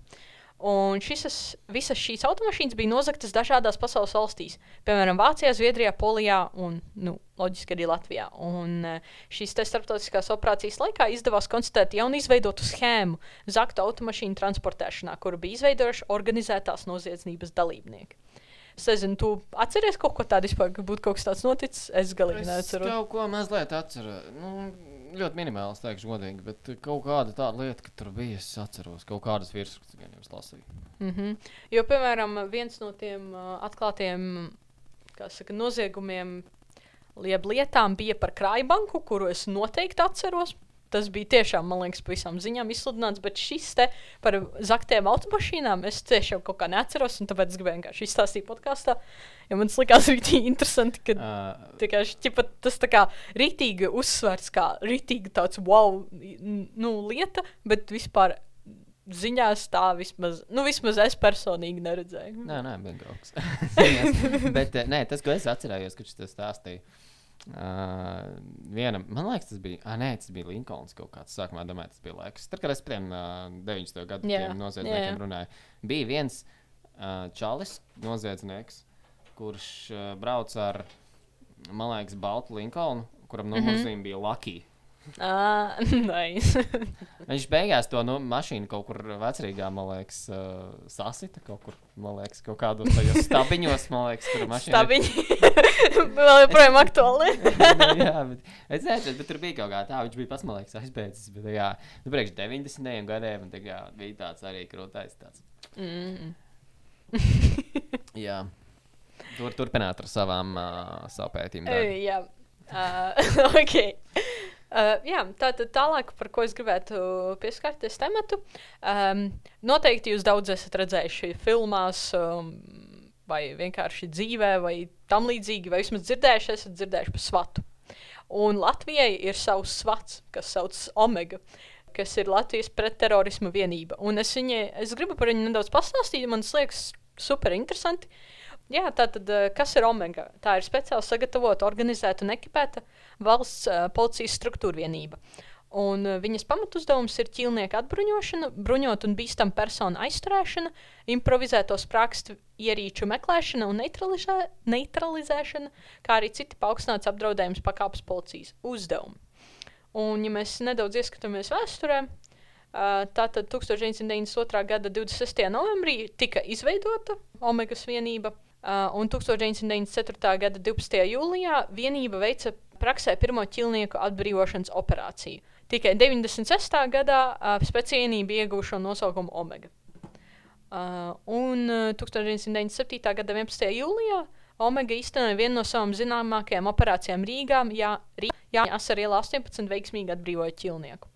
Un šisas, visas šīs automašīnas bija nozagtas dažādās pasaules valstīs, piemēram, Vācijā, Zviedrijā, Polijā un, nu, loģiski arī Latvijā. Un eh, šīs starptautiskās operācijas laikā izdevās konstatēt jaunu izveidotu schēmu zaktu automašīnu transportēšanā, kuru bija izveidojuši organizētās noziedzības dalībnieki. Es nezinu, tu atceries kaut ko tādu vispār, ka būtu kaut kas tāds noticis. Es galīgi neatceros. Kaut ko mazliet atceros. Nu, ļoti minimāli, teikšu, godīgi, bet kaut kāda tāda lieta, ka tur bija, es atceros, kaut kādas virsrakstus gan jums lasīju. Mm -hmm. Jo, piemēram, viens no tiem uh, atklātiem saka, noziegumiem, jeb lietām bija par krājbanku, kuru es noteikti atceros tas bija tiešām, man liekas, pavisam ziņām izsludināts, bet šis te par zaktiem automašīnām es tiešām kaut kā neatceros, un tāpēc es gribēju vienkārši izstāstīt podkāstā. Jo man likās ļoti interesanti, ka uh, vienkārši ķipa, tas tā kā rītīgi uzsvērts, kā rītīgi tāds wow nu, lieta, bet vispār ziņās tā vismaz, nu, vismaz es personīgi neredzēju. Nē, nē, bija kas. bet nē, tas, ko es atcerējos, kad šis stāstīja. Uh, viena, man liekas, tas bija. Ah, nē, tas bija Linkolns kaut kāds. Sākumā domāju, tas bija laiks. Tad, kad es tiem uh, 90. gadu yeah. noziedzniekiem yeah. runāju, bija viens uh, čalis, noziedznieks, kurš uh, brauc ar, man liekas, Baltu Linkolnu, kuram numurzīme mm -hmm. bija Lucky. Ah. Viņš beigās to nu, mašīnu kaut kur vecrīgā, man liekas, uh, sasita kaut kur, man liekas, kaut kādos tajos stabiņos, man liekas, tur mašīna. Stabiņi. Vēl joprojām aktuāli. jā, bet es nezinu, bet tur bija kaut kā tā, viņš bija pats, man liekas, aizbēdzis, bet jā, nu, priekš 90. gadiem, un tā kā bija tāds arī krūtais tāds. Mm. jā. Tur turpināt ar savām uh, savu pētījumu. Uh, jā, uh, ok. Uh, jā, tā tad tālāk, par ko es gribētu pieskarties tematu. Um, noteikti jūs daudz esat redzējuši filmās, um, vai vienkārši dzīvē, vai tam līdzīgi, vai vismaz dzirdējuši, esat dzirdējuši par svatu. Un Latvijai ir savs svats, kas saucas Omega, kas ir Latvijas pretterorisma vienība. Un es, viņai, es gribu par viņu nedaudz pastāstīt, man liekas super interesanti. Jā, tātad, eh, kas ir Omega? Tā ir speciāli sagatavota, organizēta un ekipēta valsts uh, policijas struktūra vienība. Un uh, viņas pamatuzdevums ir ķīlnieka atbruņošana, bruņot un bīstam personu aizturēšana, improvizēto sprākstu ierīču meklēšana un neutralizē, neutralizēšana, kā arī citi paaugstināts apdraudējums pakāpes policijas uzdevumi. Un, ja mēs nedaudz ieskatāmies vēsturē, tātad 1992. gada 26. novembrī tika izveidota Omegas vienība, un 1994. gada 12. jūlijā vienība veica praksē pirmo ķilnieku atbrīvošanas operāciju. Tikai 96. gadā uh, speciālība ieguva šo nosaukumu Omega. Uh, un uh, 1997. gada 11. jūlijā Omega īstenoja vienu no savām zināmākajām operācijām Rīgā, Jā, Rīgā Asar ielā 18 veiksmīgi atbrīvoja ķilnieku.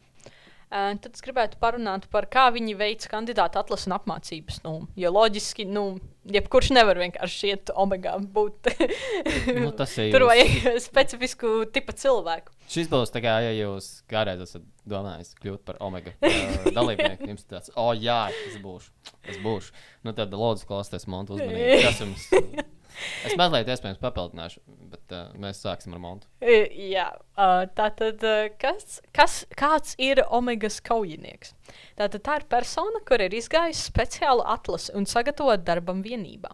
Tad es gribētu parunāt par kā viņi veic kandidātu atlases un apmācības. Nu, jo loģiski, nu, jebkurš nevar vienkārši iet omegā būt. Nu, tas ir Tur vajag specifisku tipu cilvēku. Šis būs tā kā, ja jūs kādreiz esat domājis kļūt par omega dalībnieku, jums tāds, o, jā, es būšu. Es būšu. Nu, tad lūdzu, klausieties, monētu uzmanīgi. Kas jums? Es mazliet iespējams papildināšu, bet uh, mēs sāksim ar monētu. E, Jā, uh, tātad, uh, kas, kas, kāds ir omegas kaujinieks? Tātad tā ir persona, kur ir izgājusi speciālu atlasi un sagatavota darbam vienībā.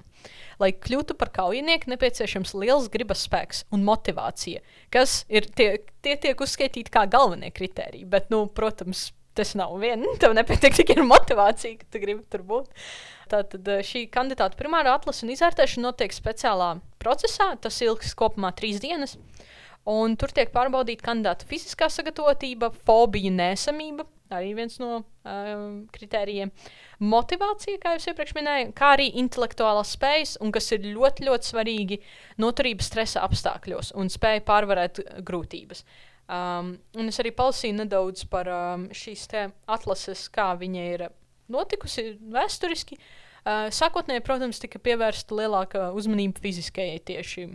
Lai kļūtu par kaujinieku, nepieciešams liels gribas spēks un motivācija, kas ir tie, tie tiek uzskaitīti kā galvenie kriteriji. Bet, nu, protams, tas nav viens. Tev nepietiek tikai ar motivāciju, ka tu gribi tur būt. Tātad eh, šī kandidāta primārā atlase un izvērtēšana notiek speciālā procesā. Tas ilgs kopumā trīs dienas. Un tur tiek pārbaudīta kandidāta fiziskā sagatavotība, fobija, nesamība, arī viens no um, kritērijiem. Motivācija, kā jau iepriekš minēju, kā arī intelektuālās spējas, un kas ir ļoti, ļoti svarīgi, noturība stresa apstākļos un spēja pārvarēt grūtības. Um, un es arī palasīju nedaudz par um, šīs atlases, kā viņa ir notikusi vēsturiski. Uh, sākotnēji, protams, tika pievērsta lielāka uzmanība fiziskajai tieši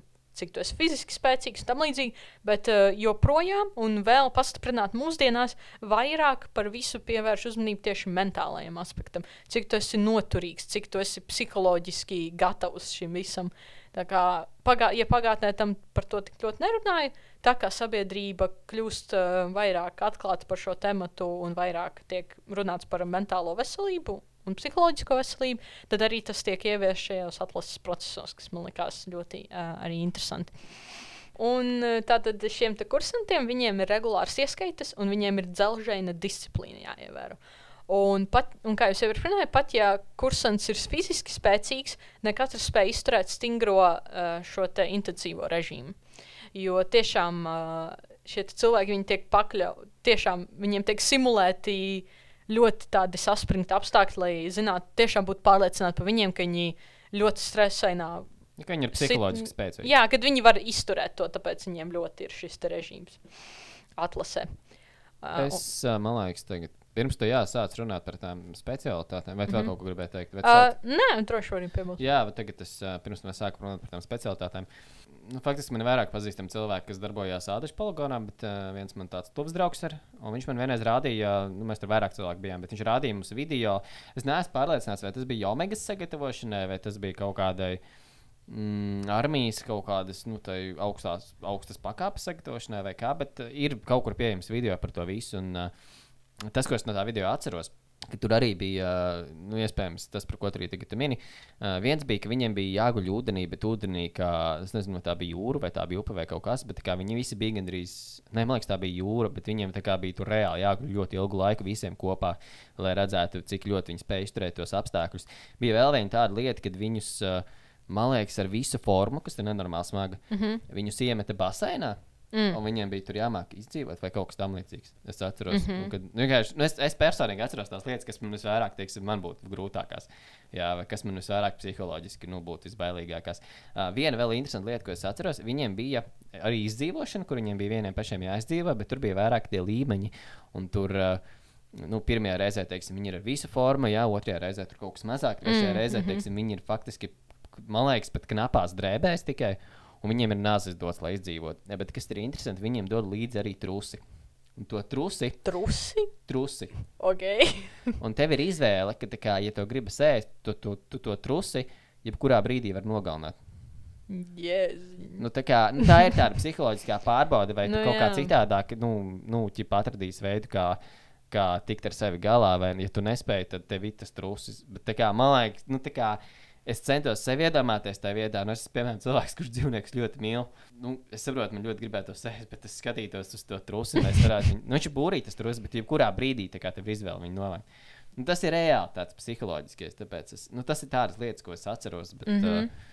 cik tu esi fiziski spēcīgs un tam līdzīgi, bet uh, joprojām un vēl pastiprināt mūsdienās vairāk par visu pievērš uzmanību tieši mentālajam aspektam. Cik tu esi noturīgs, cik tu esi psiholoģiski gatavs šim visam. Kā, pagā, ja pagātnē tam par to tik ļoti nerunāja, tā kā sabiedrība kļūst uh, vairāk atklāta par šo tematu un vairāk tiek runāts par mentālo veselību un psiholoģisko veselību, tad arī tas tiek ieviests šajos atlases procesos, kas man likās ļoti uh, arī interesanti. Un uh, tātad šiem kursantiem ir regulārs ieskaitas, un viņiem ir dzelžaina disciplīna jāievēro. Un, pat, un kā jau iepriekš minēju, pat ja kursants ir fiziski spēcīgs, ne katrs spēj izturēt stingro uh, šo te intensīvo režīmu. Jo tiešām uh, šie cilvēki viņi tiek pakļauti, tiešām viņiem tiek simulēti ļoti tādi saspringti apstākļi, lai zinātu, tiešām būtu pārliecināti par viņiem, ka viņi ļoti stresainā. Ja, viņi ir psiholoģiski spēcīgi. Jā, kad viņi var izturēt to, tāpēc viņiem ļoti ir šis te režīms atlasē. Uh, Es, man liekas, tagad, pirms tam jāsāc runāt par tām specialitātēm, vai tu vēl Mhm. kaut ko gribēji teikt? Uh, sāc- nē, droši vien piebilst. Jā, bet tagad es pirms tam sāku runāt par tām specialitātēm. Nu, faktiski man ir vairāk pazīstami cilvēki, kas darbojās Ādaņu poligonā, bet uh, viens man tāds tuvs draugs ir. Un viņš man vienreiz rādīja, nu, mēs tur vairāk cilvēku bijām, bet viņš rādīja mums video. Es neesmu pārliecināts, vai tas bija Omegas sagatavošanai, vai tas bija kaut kādai mm, armijas kaut kādas nu, augstās, augstas pakāpes sagatavošanai, vai kā. Bet ir kaut kur pieejams video par to visu. Un, uh, tas, ko es no tā video atceros, ka tur arī bija, nu, iespējams, tas, par ko arī tagad mini. Uh, viens bija, ka viņiem bija jāguļ ūdenī, bet ūdenī, kā, es nezinu, vai tā bija jūra vai tā bija upe vai kaut kas, bet kā viņi visi bija gandrīz, ne, man liekas, tā bija jūra, bet viņiem tā kā bija tur reāli jāguļ ļoti ilgu laiku visiem kopā, lai redzētu, cik ļoti viņi spēj izturēt tos apstākļus. Bija vēl viena tāda lieta, kad viņus, uh, man liekas, ar visu formu, kas ir nenormāli smaga, mm -hmm. viņus iemeta baseinā. Mm. Un viņiem bija tur jāmāk izdzīvot, vai kaut kas tamlīdzīgs. Es atceros, mm -hmm. kad, nu, vienkārši, nu, es, es personīgi atceros tās lietas, kas man visvairāk, teiksim, man būtu grūtākās. Jā, vai kas man visvairāk psiholoģiski nu, būtu visbailīgākās. Uh, viena vēl interesanta lieta, ko es atceros, viņiem bija arī izdzīvošana, kur viņiem bija vieniem pašiem jāizdzīvo, bet tur bija vairāk tie līmeņi. Un tur, uh, nu, pirmajā reizē, teiksim, viņi ir ar visu formu, jā, otrajā reizē tur kaut kas mazāk, trešajā mm, reizē, teiksim, viņi ir faktiski, man liekas, pat knapās drēbēs tikai. Un viņiem ir nāzes dots, lai izdzīvotu. Ja, bet kas ir interesanti, viņiem dod līdzi arī trusi. Un to trusi, Trusi. trusi. Ok. Un tev ir izvēle, ka, kā, ja tu gribi ēst, tu, tu, tu to trusi, jebkurā brīdī var nogalināt. Yes. Nu, tā, kā, nu, tā ir tāda psiholoģiskā pārbaude, vai Nu, kaut kā jā. citādāk, nu, nu ķip atradīsi veidu, kā, kā tikt ar sevi galā, vai, ja tu nespēji, tad tev ir tas trusis. Bet, kā, man liekas, nu, tā kā, es centos sevi iedomāties tajā vietā. Nu, es esmu, piemēram, cilvēks, kurš dzīvnieks ļoti mīl. Nu, es saprotu, man ļoti gribētu to sēst, bet es skatītos uz to trusi. varētu, nu, viņš ir būrītis trusis, bet jebkurā brīdī tā ir izvēle viņu novākt. Nu, tas ir reāli tāds psiholoģiskais. Tāpēc es, nu, tas ir tādas lietas, ko es atceros. Bet, mm -hmm. uh,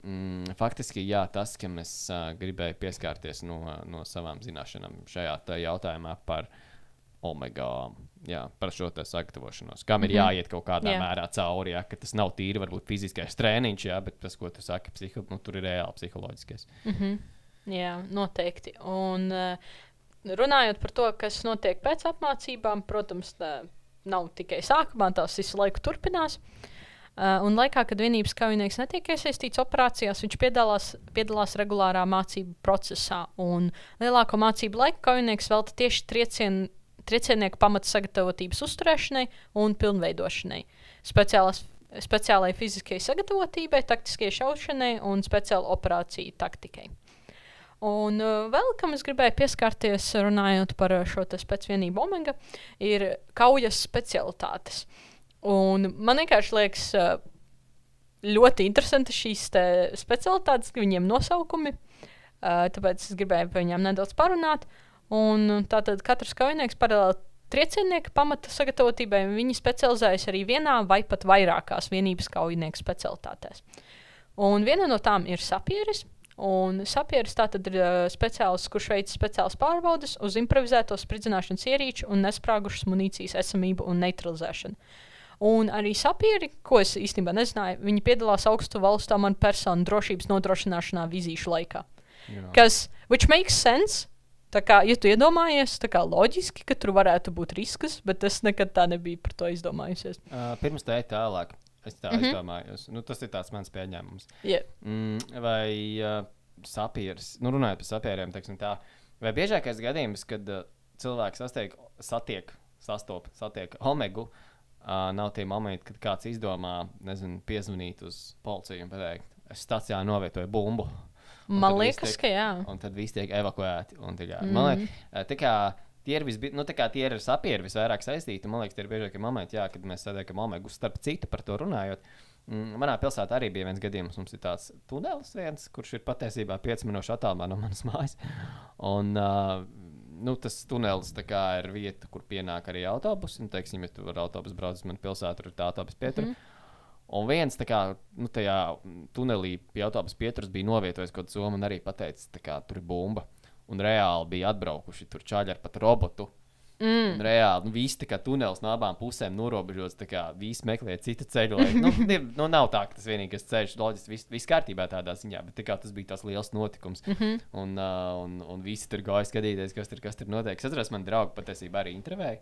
Mm, faktiski, jā, tas, kam es uh, gribēju pieskarties no, no savām zināšanām šajā tā jautājumā par omega, jā, par šo te sagatavošanos. Kam ir jāiet kaut kādā Jā. jā. mērā cauri, ja, ka tas nav tīri varbūt fiziskais treniņš, jā, bet tas, ko tu saki, psiho, nu, tur ir reāli psiholoģiskais. Jā, noteikti. Un uh, runājot par to, kas notiek pēc apmācībām, protams, tā nav tikai sākumā, tās visu laiku turpinās. Uh, un laikā, kad vienības kaujinieks netiek iesaistīts operācijās, viņš piedalās, piedalās regulārā mācību procesā. Un lielāko mācību laiku kaujinieks velta tieši triecien, triecienieku pamata sagatavotības uzturēšanai un pilnveidošanai. Speciālās, speciālai fiziskajai sagatavotībai, taktiskajai šaušanai un speciāla operāciju taktikai. Un uh, vēl kam es gribēju pieskarties, runājot par uh, šo spēcvienību Omega, ir kaujas specialitātes. Un man vienkārši liekas uh, ļoti interesanti šīs te specialitātes, viņiem nosaukumi. Uh, tāpēc es gribēju par viņiem nedaudz parunāt. Un tātad katrs kaujinieks paralēli triecienieka pamata sagatavotībai, viņi specializējas arī vienā vai pat vairākās vienības kaujinieku specialitātēs. Un viena no tām ir sapieris. Un sapieris tātad ir uh, speciālists, kurš veic speciālas pārbaudes uz improvizēto spridzināšanas ierīču un nesprāgušas munīcijas esamību un neutralizēšanu. Un arī sapieri, ko es īstenībā nezināju, viņi piedalās augstu valstu amatpersonu drošības nodrošināšanā vizīšu laikā. Kas, which makes sense, tā kā, ja tu iedomājies, tā kā loģiski, ka tur varētu būt risks, bet es nekad tā nebiju par to izdomājusies. Uh, pirms tā ir tālāk. Es tā mm. -hmm. izdomājos. Nu, tas ir tāds mans pieņēmums. Yeah. Mm, vai uh, sapieris, nu runājot par sapieriem, teiksim tā, vai biežākais gadījums, kad uh, cilvēks sastiek, satiek, sastop, satiek omegu, uh, nav tie momenti, kad kāds izdomā, nezinu, piezvanīt uz policiju un pateikt, es stācijā novietoju bumbu. Man liekas, tiek- ka jā. Un tad viss tiek evakuēti. kā- Man liekas, uh, tā kā tie ir, visbi, nu, kā tie ir ar sapieri visvairāk saistīti. Man liekas, tie ir biežākie momenti, jā, kad mēs sēdējam omegu. Starp citu, par to runājot. Mm, Manā pilsētā arī bija viens gadījums. Mums ir tāds tunelis, viens, kurš ir patiesībā 5 minūšu attālumā no manas mājas. Un, uh, nu, tas tunelis ir vieta, kur pienāk arī autobusi. Nu, teiksim, ja tu ar autobusu brauc uz manu pilsētu, tur ir tā autobusu pietura. Mm. Un viens kā nu, tajā tunelī pie autobusu pieturas bija novietojis kaut kādu somu un arī pateicis, ka tur ir bumba. Un reāli bija atbraukuši tur čaļi ar pat robotu. Mm. Un reāli nu, viss kā tunelis no abām pusēm norobežots. Visi meklē citu ceļu. Lai, nu, ne- nu, nav tā, ka tas vienīgais ceļš, loģiski, viss, viss kārtībā tādā ziņā, bet tā kā, tas bija tas liels notikums. Mm -hmm. un, uh, un, un visi tur gāja skatīties, kas tur, kas tur notiek. Es atceros, man draugi patiesībā arī intervēja.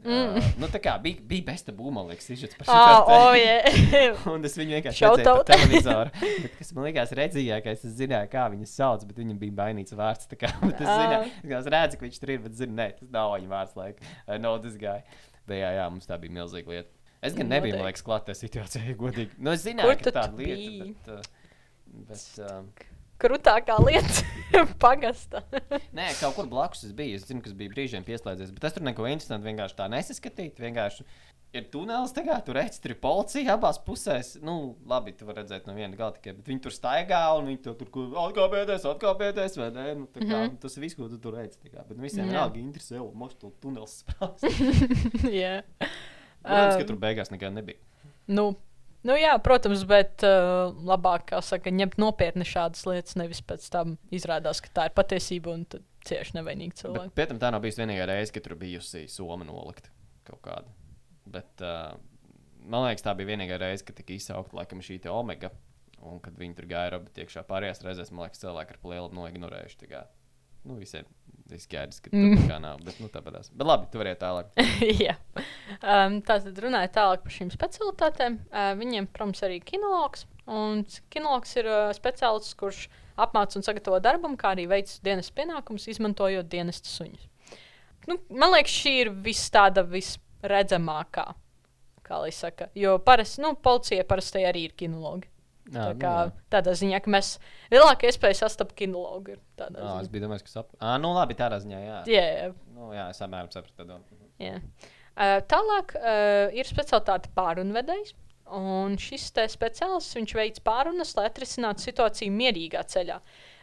Mm. Uh, nu, tā kā bija, bija besta būma, liekas, izžets par šo Ah, oh, yeah. Un es viņu vienkārši redzēju televizoru. Bet, kas man liekas, redzījākais, es zināju, kā viņu sauc, bet viņam bija bainīts vārds. tā Kā, bet es, zināju, es redzu, ka viņš tur ir, bet zinu, nē, tas nav viņa vārds. Like, I know this guy. Bet jā, jā, mums tā bija milzīga lieta. Es gan nebiju, man liekas, klāt tajā situācijā, ja godīgi. Nu, es zināju, Kur ka tāda lieta, bet, uh, bet um, Krutākā lieta pagasta. Nē, kaut kur blakus es biju. Es zinu, kas bija brīžiem pieslēdzies. Bet es tur neko interesantu vienkārši tā nesaskatīju. Vienkārši ir tunelis, kā tur redz, tur ir policija abās pusēs. Nu, labi, tu vari redzēt no viena gala tikai. Bet viņi tur staigā un viņi tur tur kur atkāpieties, atkāpieties. Vai ne? Nu, tā kā, mm -hmm. Tas ir viss, ko tu tur redzi. tā kā. Bet visiem Jā. vienalga interesē, jau mums tur tunelis sprāst. yeah. Protams, ka Um, tur beigās nekā nebija. Nu, nu jā, protams, bet uh, labāk, kā saka, ņemt nopietni šādas lietas, nevis pēc tam izrādās, ka tā ir patiesība un cieši nevainīgi cilvēki. Pēc tam tā nav bijusi vienīgā reize, kad tur bijusi soma nolikta kaut kāda. Bet, uh, man liekas, tā bija vienīgā reize, kad tika izsaukta laikam šī omega. Un kad viņi tur gāja roboti iekšā pārējās reizēs, man liekas, cilvēki ar lielu noignorējuši. kā, Nu, visiem ir skaidrs, ka Mm. tā kā nav. Bet, nu, tāpatās. bet labi, tu vari iet tālāk. Jā. Um, Tātad runājot tālāk par šīm specialitātēm. Uh, viņiem, protams, arī kinologs. Un kinologs ir uh, speciālists, kurš apmāca un sagatavo darbam, kā arī veic dienas pienākumus, izmantojot dienesta suņus. Nu, man liekas, šī ir vis tāda visredzamākā, kā lai saka. Jo parasti, nu, policija parasti arī ir kinologi. Jā, Tā nu kā, jā. tādā ziņā, ka mēs lielākā iespēja sastapt kinologu. ir tādā Ā, es biju domājis, ka sap... À, nu labi, tādā ziņā, jā. Jā, jā, Nu, jā, es apmēram sapratu. jā. Uh, tālāk ir specialitāte pārunvedējs. Un šis speciālists veids pārunas, lai atrisinātu situāciju mierīgā ceļā.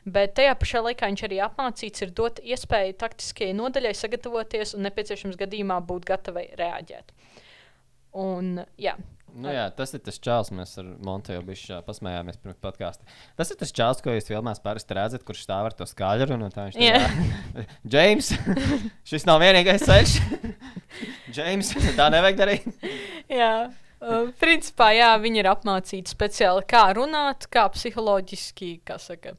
Bet tajā pašā laikā viņš arī apmācīts ir dot iespēju taktiskajai nodaļai sagatavoties un nepieciešams gadījumā būt gatavai reaģēt. Un, jā, Nu, jā, tas ir tas čels, mēs ar Monteju bijuši pasmējāmies pirms podkāsta. Tas ir tas čels, ko jūs filmās parasti redzat, kurš stāv ar to skaļru. Un tā viņš Jā. tā, Džeims, šis nav vienīgais ceļš. Džeims, tā nevajag darīt. Jā, uh, principā jā, viņi ir apmācīti speciāli, kā runāt, kā psiholoģiski kā saka,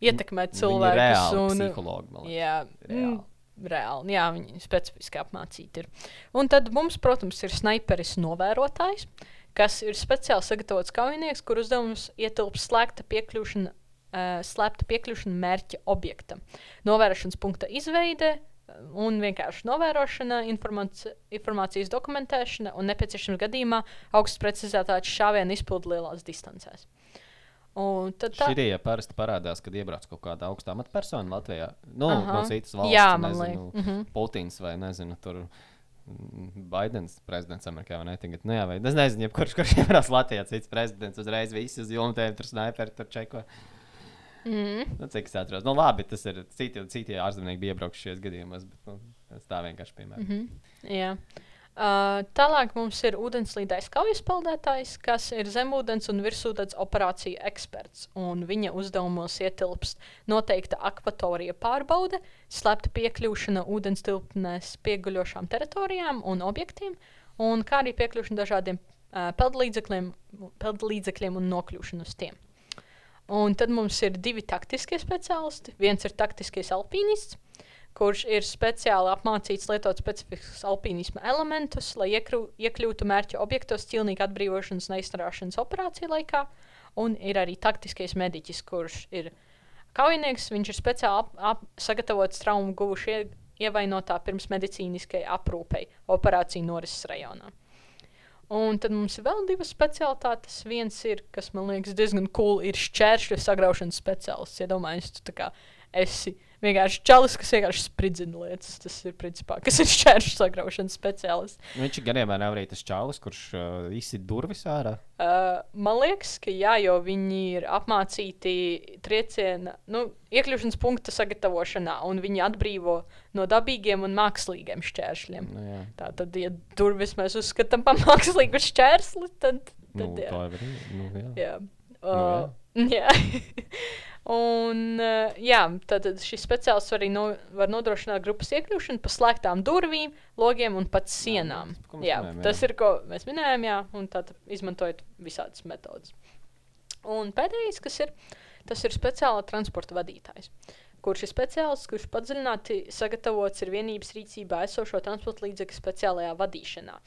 ietekmēt Viņi ir cilvēkus. reāli un- psihologi, man liekas. Jā, Reāli. Reāli. Jā, viņi specifiski apmācīti ir. Un tad mums, protams, ir sniperis novērotājs, kas ir speciāli sagatavots kaujinieks, kur uzdevums ietilps slēgta piekļūšana. Uh, slēpta piekļūšana mērķa objektam, novērošanas punkta izveide uh, un vienkārši novērošana, informāci- informācijas dokumentēšana un nepieciešams gadījumā augsts precizētāts šāvienu izpildu lielās distancēs. Un tad tā, ja parasti parādās, kad iebrauc kaut kāda augstā amatpersona Latvijā. Nu, Aha. no citas valsts. Jā, nezinu, liek- mhm. Putins vai nezinu, tur. mm, Baidens prezidents Amerikā vai ne? Tagad, nu jā, vai es nezinu, kurš kurš iebrauc Latvijā, cits prezidents uzreiz visi uz jumtiem, tur sniperi, tur čeko. mm, Nu, cik es atceros. Nu, labi, tas ir citi, citi ārzemnieki bija iebraukuši šajos gadījumos, bet nu, tā vienkārši piemēram. Mm -hmm. Jā. Uh, tālāk mums ir ūdenslīdais kaujas peldētājs, kas ir zemūdens un virsūdens operāciju eksperts. Viņa uzdevumos ietilpst noteikta akvatorija pārbaude, slēpta piekļūšana ūdens tilpnēs pieguļošām teritorijām un objektiem, un kā arī piekļūšana dažādiem uh, peldlīdzekļiem, peldlīdzekļiem un nokļūšana uz tiem. Un tad mums ir divi taktiskie speciālisti. Viens ir taktiskais alpīnists, kurš ir speciāli apmācīts lietot specifiskus alpīnisma elementus, lai iekrū, iekļūtu mērķa objektos ķīlnieka atbrīvošanas un aizstarāšanas operāciju laikā. Un ir arī taktiskais mediķis, kurš ir kaujinieks. Viņš ir speciāli ap, ap, sagatavots traumu guvuši ie, ievainotā pirms medicīniskai aprūpei operāciju norises rajonā. Un tad mums ir vēl divas specialitātes. Viens ir, kas man liekas diezgan cool, ir šķēršļu sagraušanas speciālists. Iedomājieties, tu tā kā esi vienkārši čalis, kas vienkārši spridzina lietas. Tas ir principā, kas ir šķēršļu sagraušanas speciālists. Nu, Viņš ir gadījumā nav arī tas čalis, kurš uh, izsit durvis ārā. Uh, man liekas, ka jā, jo viņi ir apmācīti trieciena, nu, iekļūšanas punkta sagatavošanā, un viņi atbrīvo no dabīgiem un mākslīgiem šķēršļiem. Nu, jā. Tā tad, ja durvis mēs uzskatām par mākslīgu šķērsli, tad, Nu, tad jā. tā ir. Nu, jā. Jā. Nu, Uh, jā. Un, uh, jā, tad šis speciālists arī no, var nodrošināt grupas iekļūšanu pa slēgtām durvīm, logiem un pat sienām. mēs Jā, minējām, jā. tas ir, ko mēs minējām, jā, un tad izmantojot visādas metodas. Un pēdējais, kas ir, tas ir speciāla transporta vadītājs. Kurš ir speciālists, kurš padziļināti sagatavots ir vienības rīcībā esošo transporta līdzekļu speciālajā vadīšanā.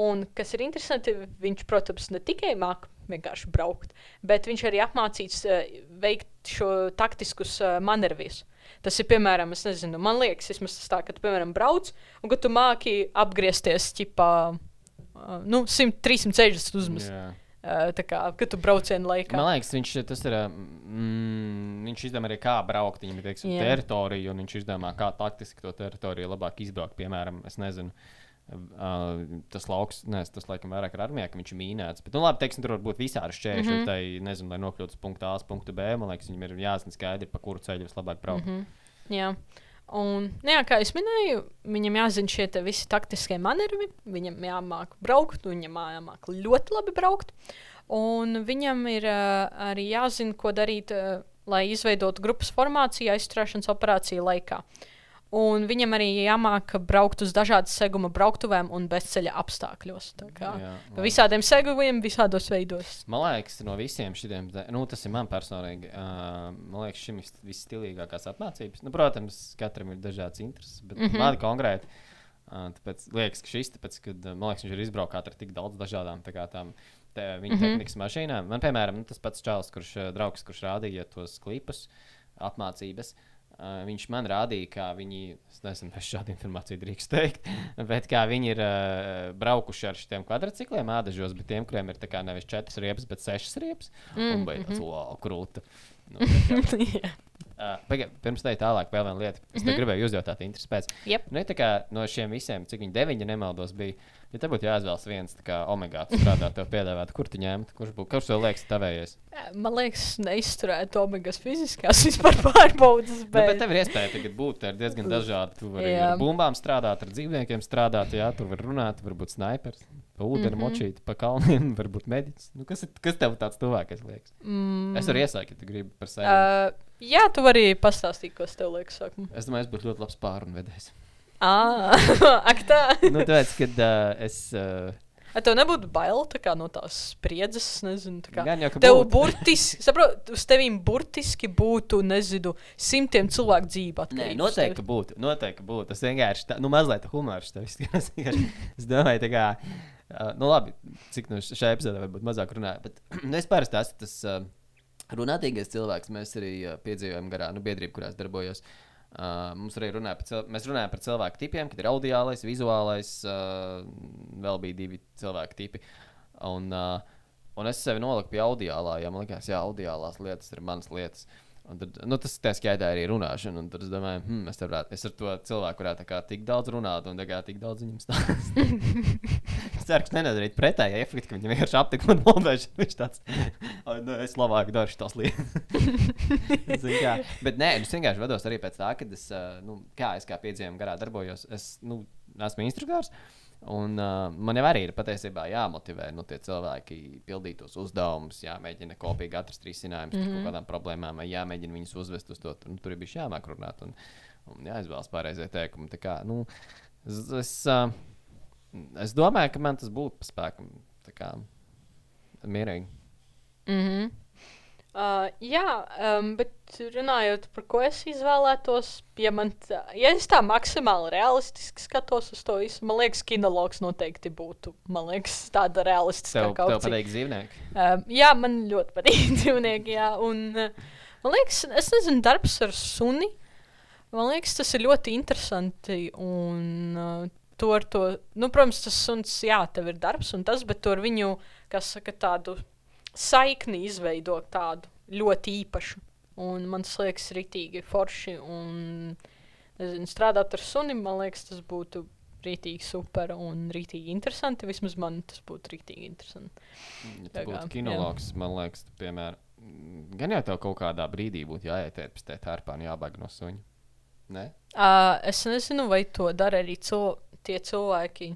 Un, kas ir interesanti, viņš, protams, ne tikai māca vienkārši braukt, bet viņš arī apmācīts uh, veikt šo taktiskus uh, manevrus. Tas ir, piemēram, es nezinu, man liekas, vismaz tas tā, ka tu, piemēram, brauc un ka tu māki apgriezties ķipā, uh, nu, 100, 360 uzmas. Uh, tā kā, kad tu braucienu laikā. Man liekas, viņš tas ir. Mm, viņš izdomā arī, kā braukt. Viņam ir teiksim, teritorija, un viņš izdomā, kā taktiski to teritoriju labāk izbraukt. Piemēram, es nezinu. Uh, tas lauks, nē, tas laikam vairāk ir armijā, ka viņš ir mīnēts. Bet, nu, labi, teiksim, tur var būt visādi šķēršļi. Mm -hmm. Tai, nezinu, lai nokļūtu uz punktu A, uz punktu B. Man liekas, viņam ir jāzina skaidri, pa kuru ceļu vislabāk braukt. Mm -hmm. Jā. Un, nu jā, kā jau minēju, viņam jāzina šie visi taktiskie manevri. Viņam jāmāk braukt, viņam jāmāk ļoti labi braukt. Un viņam ir uh, arī jāzina, ko darīt, uh, lai izveidotu grupas formāciju aizturēšanas operāciju laikā. Un viņam arī jāmāk braukt uz dažādas seguma brauktuvēm un bezceļa apstākļos. Tā kā Jā, pa visādiem segumiem, visādos veidos. Man liekas, no visiem šiem, nu, tas ir man personīgi. Uh, man liekas, šim ir visstilīgākās apmācības. Nu, protams, katram ir dažādas intereses, bet mm -hmm. man konkrēti. Uh, tāpēc liekas, ka šis, tāpēc, kad, man liekas, viņš ir izbraukts ar tik daudz dažādām tā tām te, viņa mm -hmm. tehnikas mašīnā. Man, piemēram, nu, tas pats čalis, kurš draugs, kurš rādīja tos klipus, apmācības. Uh, viņš man rādīja, kā viņi, es nezinu, vai šādu informāciju drīkst teikt, bet kā viņi ir uh, braukuši ar šiem kvadrcikliem, ādažos, bet tiem, kuriem ir tā kā nevis četras riepas, bet sešas riepas. Mm, un bija tāds, wow, krūta. Nu, Jā. Uh, paga, pirms tam tālāk, vēl viena lieta. Es mm -hmm. gribēju uzjautāt, interesi pēc. Jep. Nu, tā kā no šiem visiem, cik viņi deviņi nemaldos, bija. Ja te būtu jāizvēlas viens, kā omega strādāt, tev piedāvāt, kur tu ņemt, kurš būtu, kurš tev liekas tavējais? Man liekas, neizturēt omegas fiziskās vispār pārbaudas. Bet, nu, bet tev ir iespēja tagad būt ir diezgan dažādi. Tu vari Jā. ar bumbām strādāt, ar dzīvniekiem strādāt, jā, tur var runāt, varbūt snaipers, pa ūdeni mm. -hmm. močīt, pa kalniem, varbūt mediķis. Nu, kas, ir, kas tev tāds tuvākais liekas? Mm, Es varu iesākt, ja tu gribi par sevi. uh, jā, tu vari pastāstīt, kas tev liekas. sākumā. Es domāju, es būtu ļoti labs pārunvedējs. Ah, ak, tā. nu, tāpēc, kad uh, es. Uh, Vai tev nebūtu bail tā kā, no tās spriedzes? Nezinu, tā kā. Gan jau, ka Tev būtu. burtiski, saprotu, uz tevīm burtiski būtu, nezinu, simtiem cilvēku dzīve. Nē, noteikti tevi. būtu. Noteikti būtu. Tas vienkārši tā, nu, mazliet humors. tev. Vienkārši Es domāju, tā kā, uh, nu, labi, cik no šajā epizodē varbūt mazāk runāju. Bet nu, es parasti esmu tas uh, runātīgais cilvēks. Mēs arī uh, piedzīvojam garā, nu, biedrību, kurās darbojos. Uh, mums arī runāja par, cil... mēs runājam par cilvēku tipiem, kad ir audiālais, vizuālais, uh, vēl bija divi cilvēku tipi. Un, uh, un es sevi noliku pie audiālā, jo man liekas, ka audiālās lietas ir manas lietas. Un tad, nu, tas tā skaitā arī runāšana. Un tad es domāju, hmm, es, varētu, es ar to cilvēku varētu kā tik daudz runāt un kā tik daudz viņam stāstīt. es ceru, ka tas nedarīt pretēji efektu, ka viņam vienkārši aptika man novērsties. Viņš tāds, "Ai, nē, es labāk daru šīs lietas. Zini kā. Bet nē, es vienkārši vados arī pēc tā, ka es, nu, kā es kā piedzīvojumu garā darbojos, es nu, esmu instruktors. Un, uh, man jau arī ir patiesībā jāmotivē nu, tie cilvēki pildīt tos uzdevumus, jāmēģina kopīgi atrast risinājumus mm -hmm. kaut kādām problēmām, vai jāmēģina viņus uzvest uz to. Nu, tur ir bijis jāmāk runāt un, un jāizvēlas pareizie teikumi. Tā Kā, nu, es, es, uh, es domāju, ka man tas būtu pa spēkam. Kā, mierīgi. Mhm. Uh, jā, um, bet runājot par ko es izvēlētos, ja, man tā, ja es tā maksimāli realistiski skatos uz to visu, man liekas, kinologs noteikti būtu man liekas, tāda realistiska Tev, kaut tev kas. patīk dzīvnieki. Um, jā, man ļoti patīk dzīvnieki. Jā, un, uh, man liekas, es nezinu, darbs ar suni. Man liekas, tas ir ļoti interesanti. Un, uh, to ar to, nu, protams, tas suns, jā, tev ir darbs un tas, bet to ar viņu, kas saka, tādu saikni izveidot tādu ļoti īpašu. Un man liekas, rītīgi forši. Un, nezinu, strādāt ar sunim, man liekas, tas būtu rītīgi super un rītīgi interesanti. Vismaz man tas būtu rītīgi interesanti. Ja tu būtu kinologs, man liekas, piemēram, gan jau tev kaut kādā brīdī būtu jāiet pēc tā tērpā un jābaig no suņa. Ne? Uh, es nezinu, vai to dara arī cil tie cilvēki,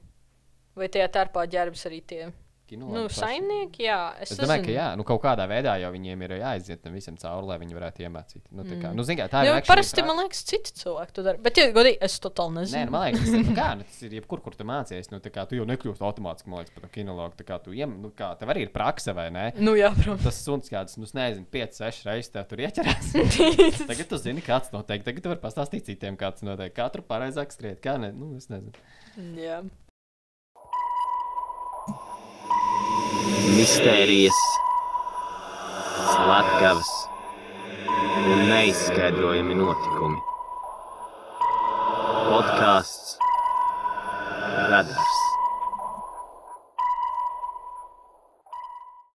vai tajā tarpā ģērbs arī tie Kinologi nu, paši. saimnieki. Jā, es, Es domāju, ka nezinu. jā, nu, kaut kādā veidā jau viņiem ir jāiziet tam visam cauri, lai viņi varētu iemācīt. Nu, tā kā, nu, zin, kā, tā ir Jo, actually parasti praks- man liekas, citi cilvēki to dara. Bet, ja godīgi, es totāli Nē, nezinu. nu, man liekas, tas ir, nu, kā, nu, tas ir jebkur, kur tu mācījies. Nu, tā kā tu jau nekļūsi automātiski, man liekas, par to kinologu. Tā kā tu iem, nu, kā, tev arī ir praksa, vai ne? Nu, jā, protams. Tas suns kāds, nu, nezinu, 5, 6 reizes tev tur ieķerās. Tagad tu zini, kāds notiek. Tagad tu vari pastāstīt citiem, kāds. Kā tur pareizāk skriet, kā ne, nu, es nezinu. jā. Mistērijas, slepkavas un neizskaidrojami notikumi. Podkāsts Radars.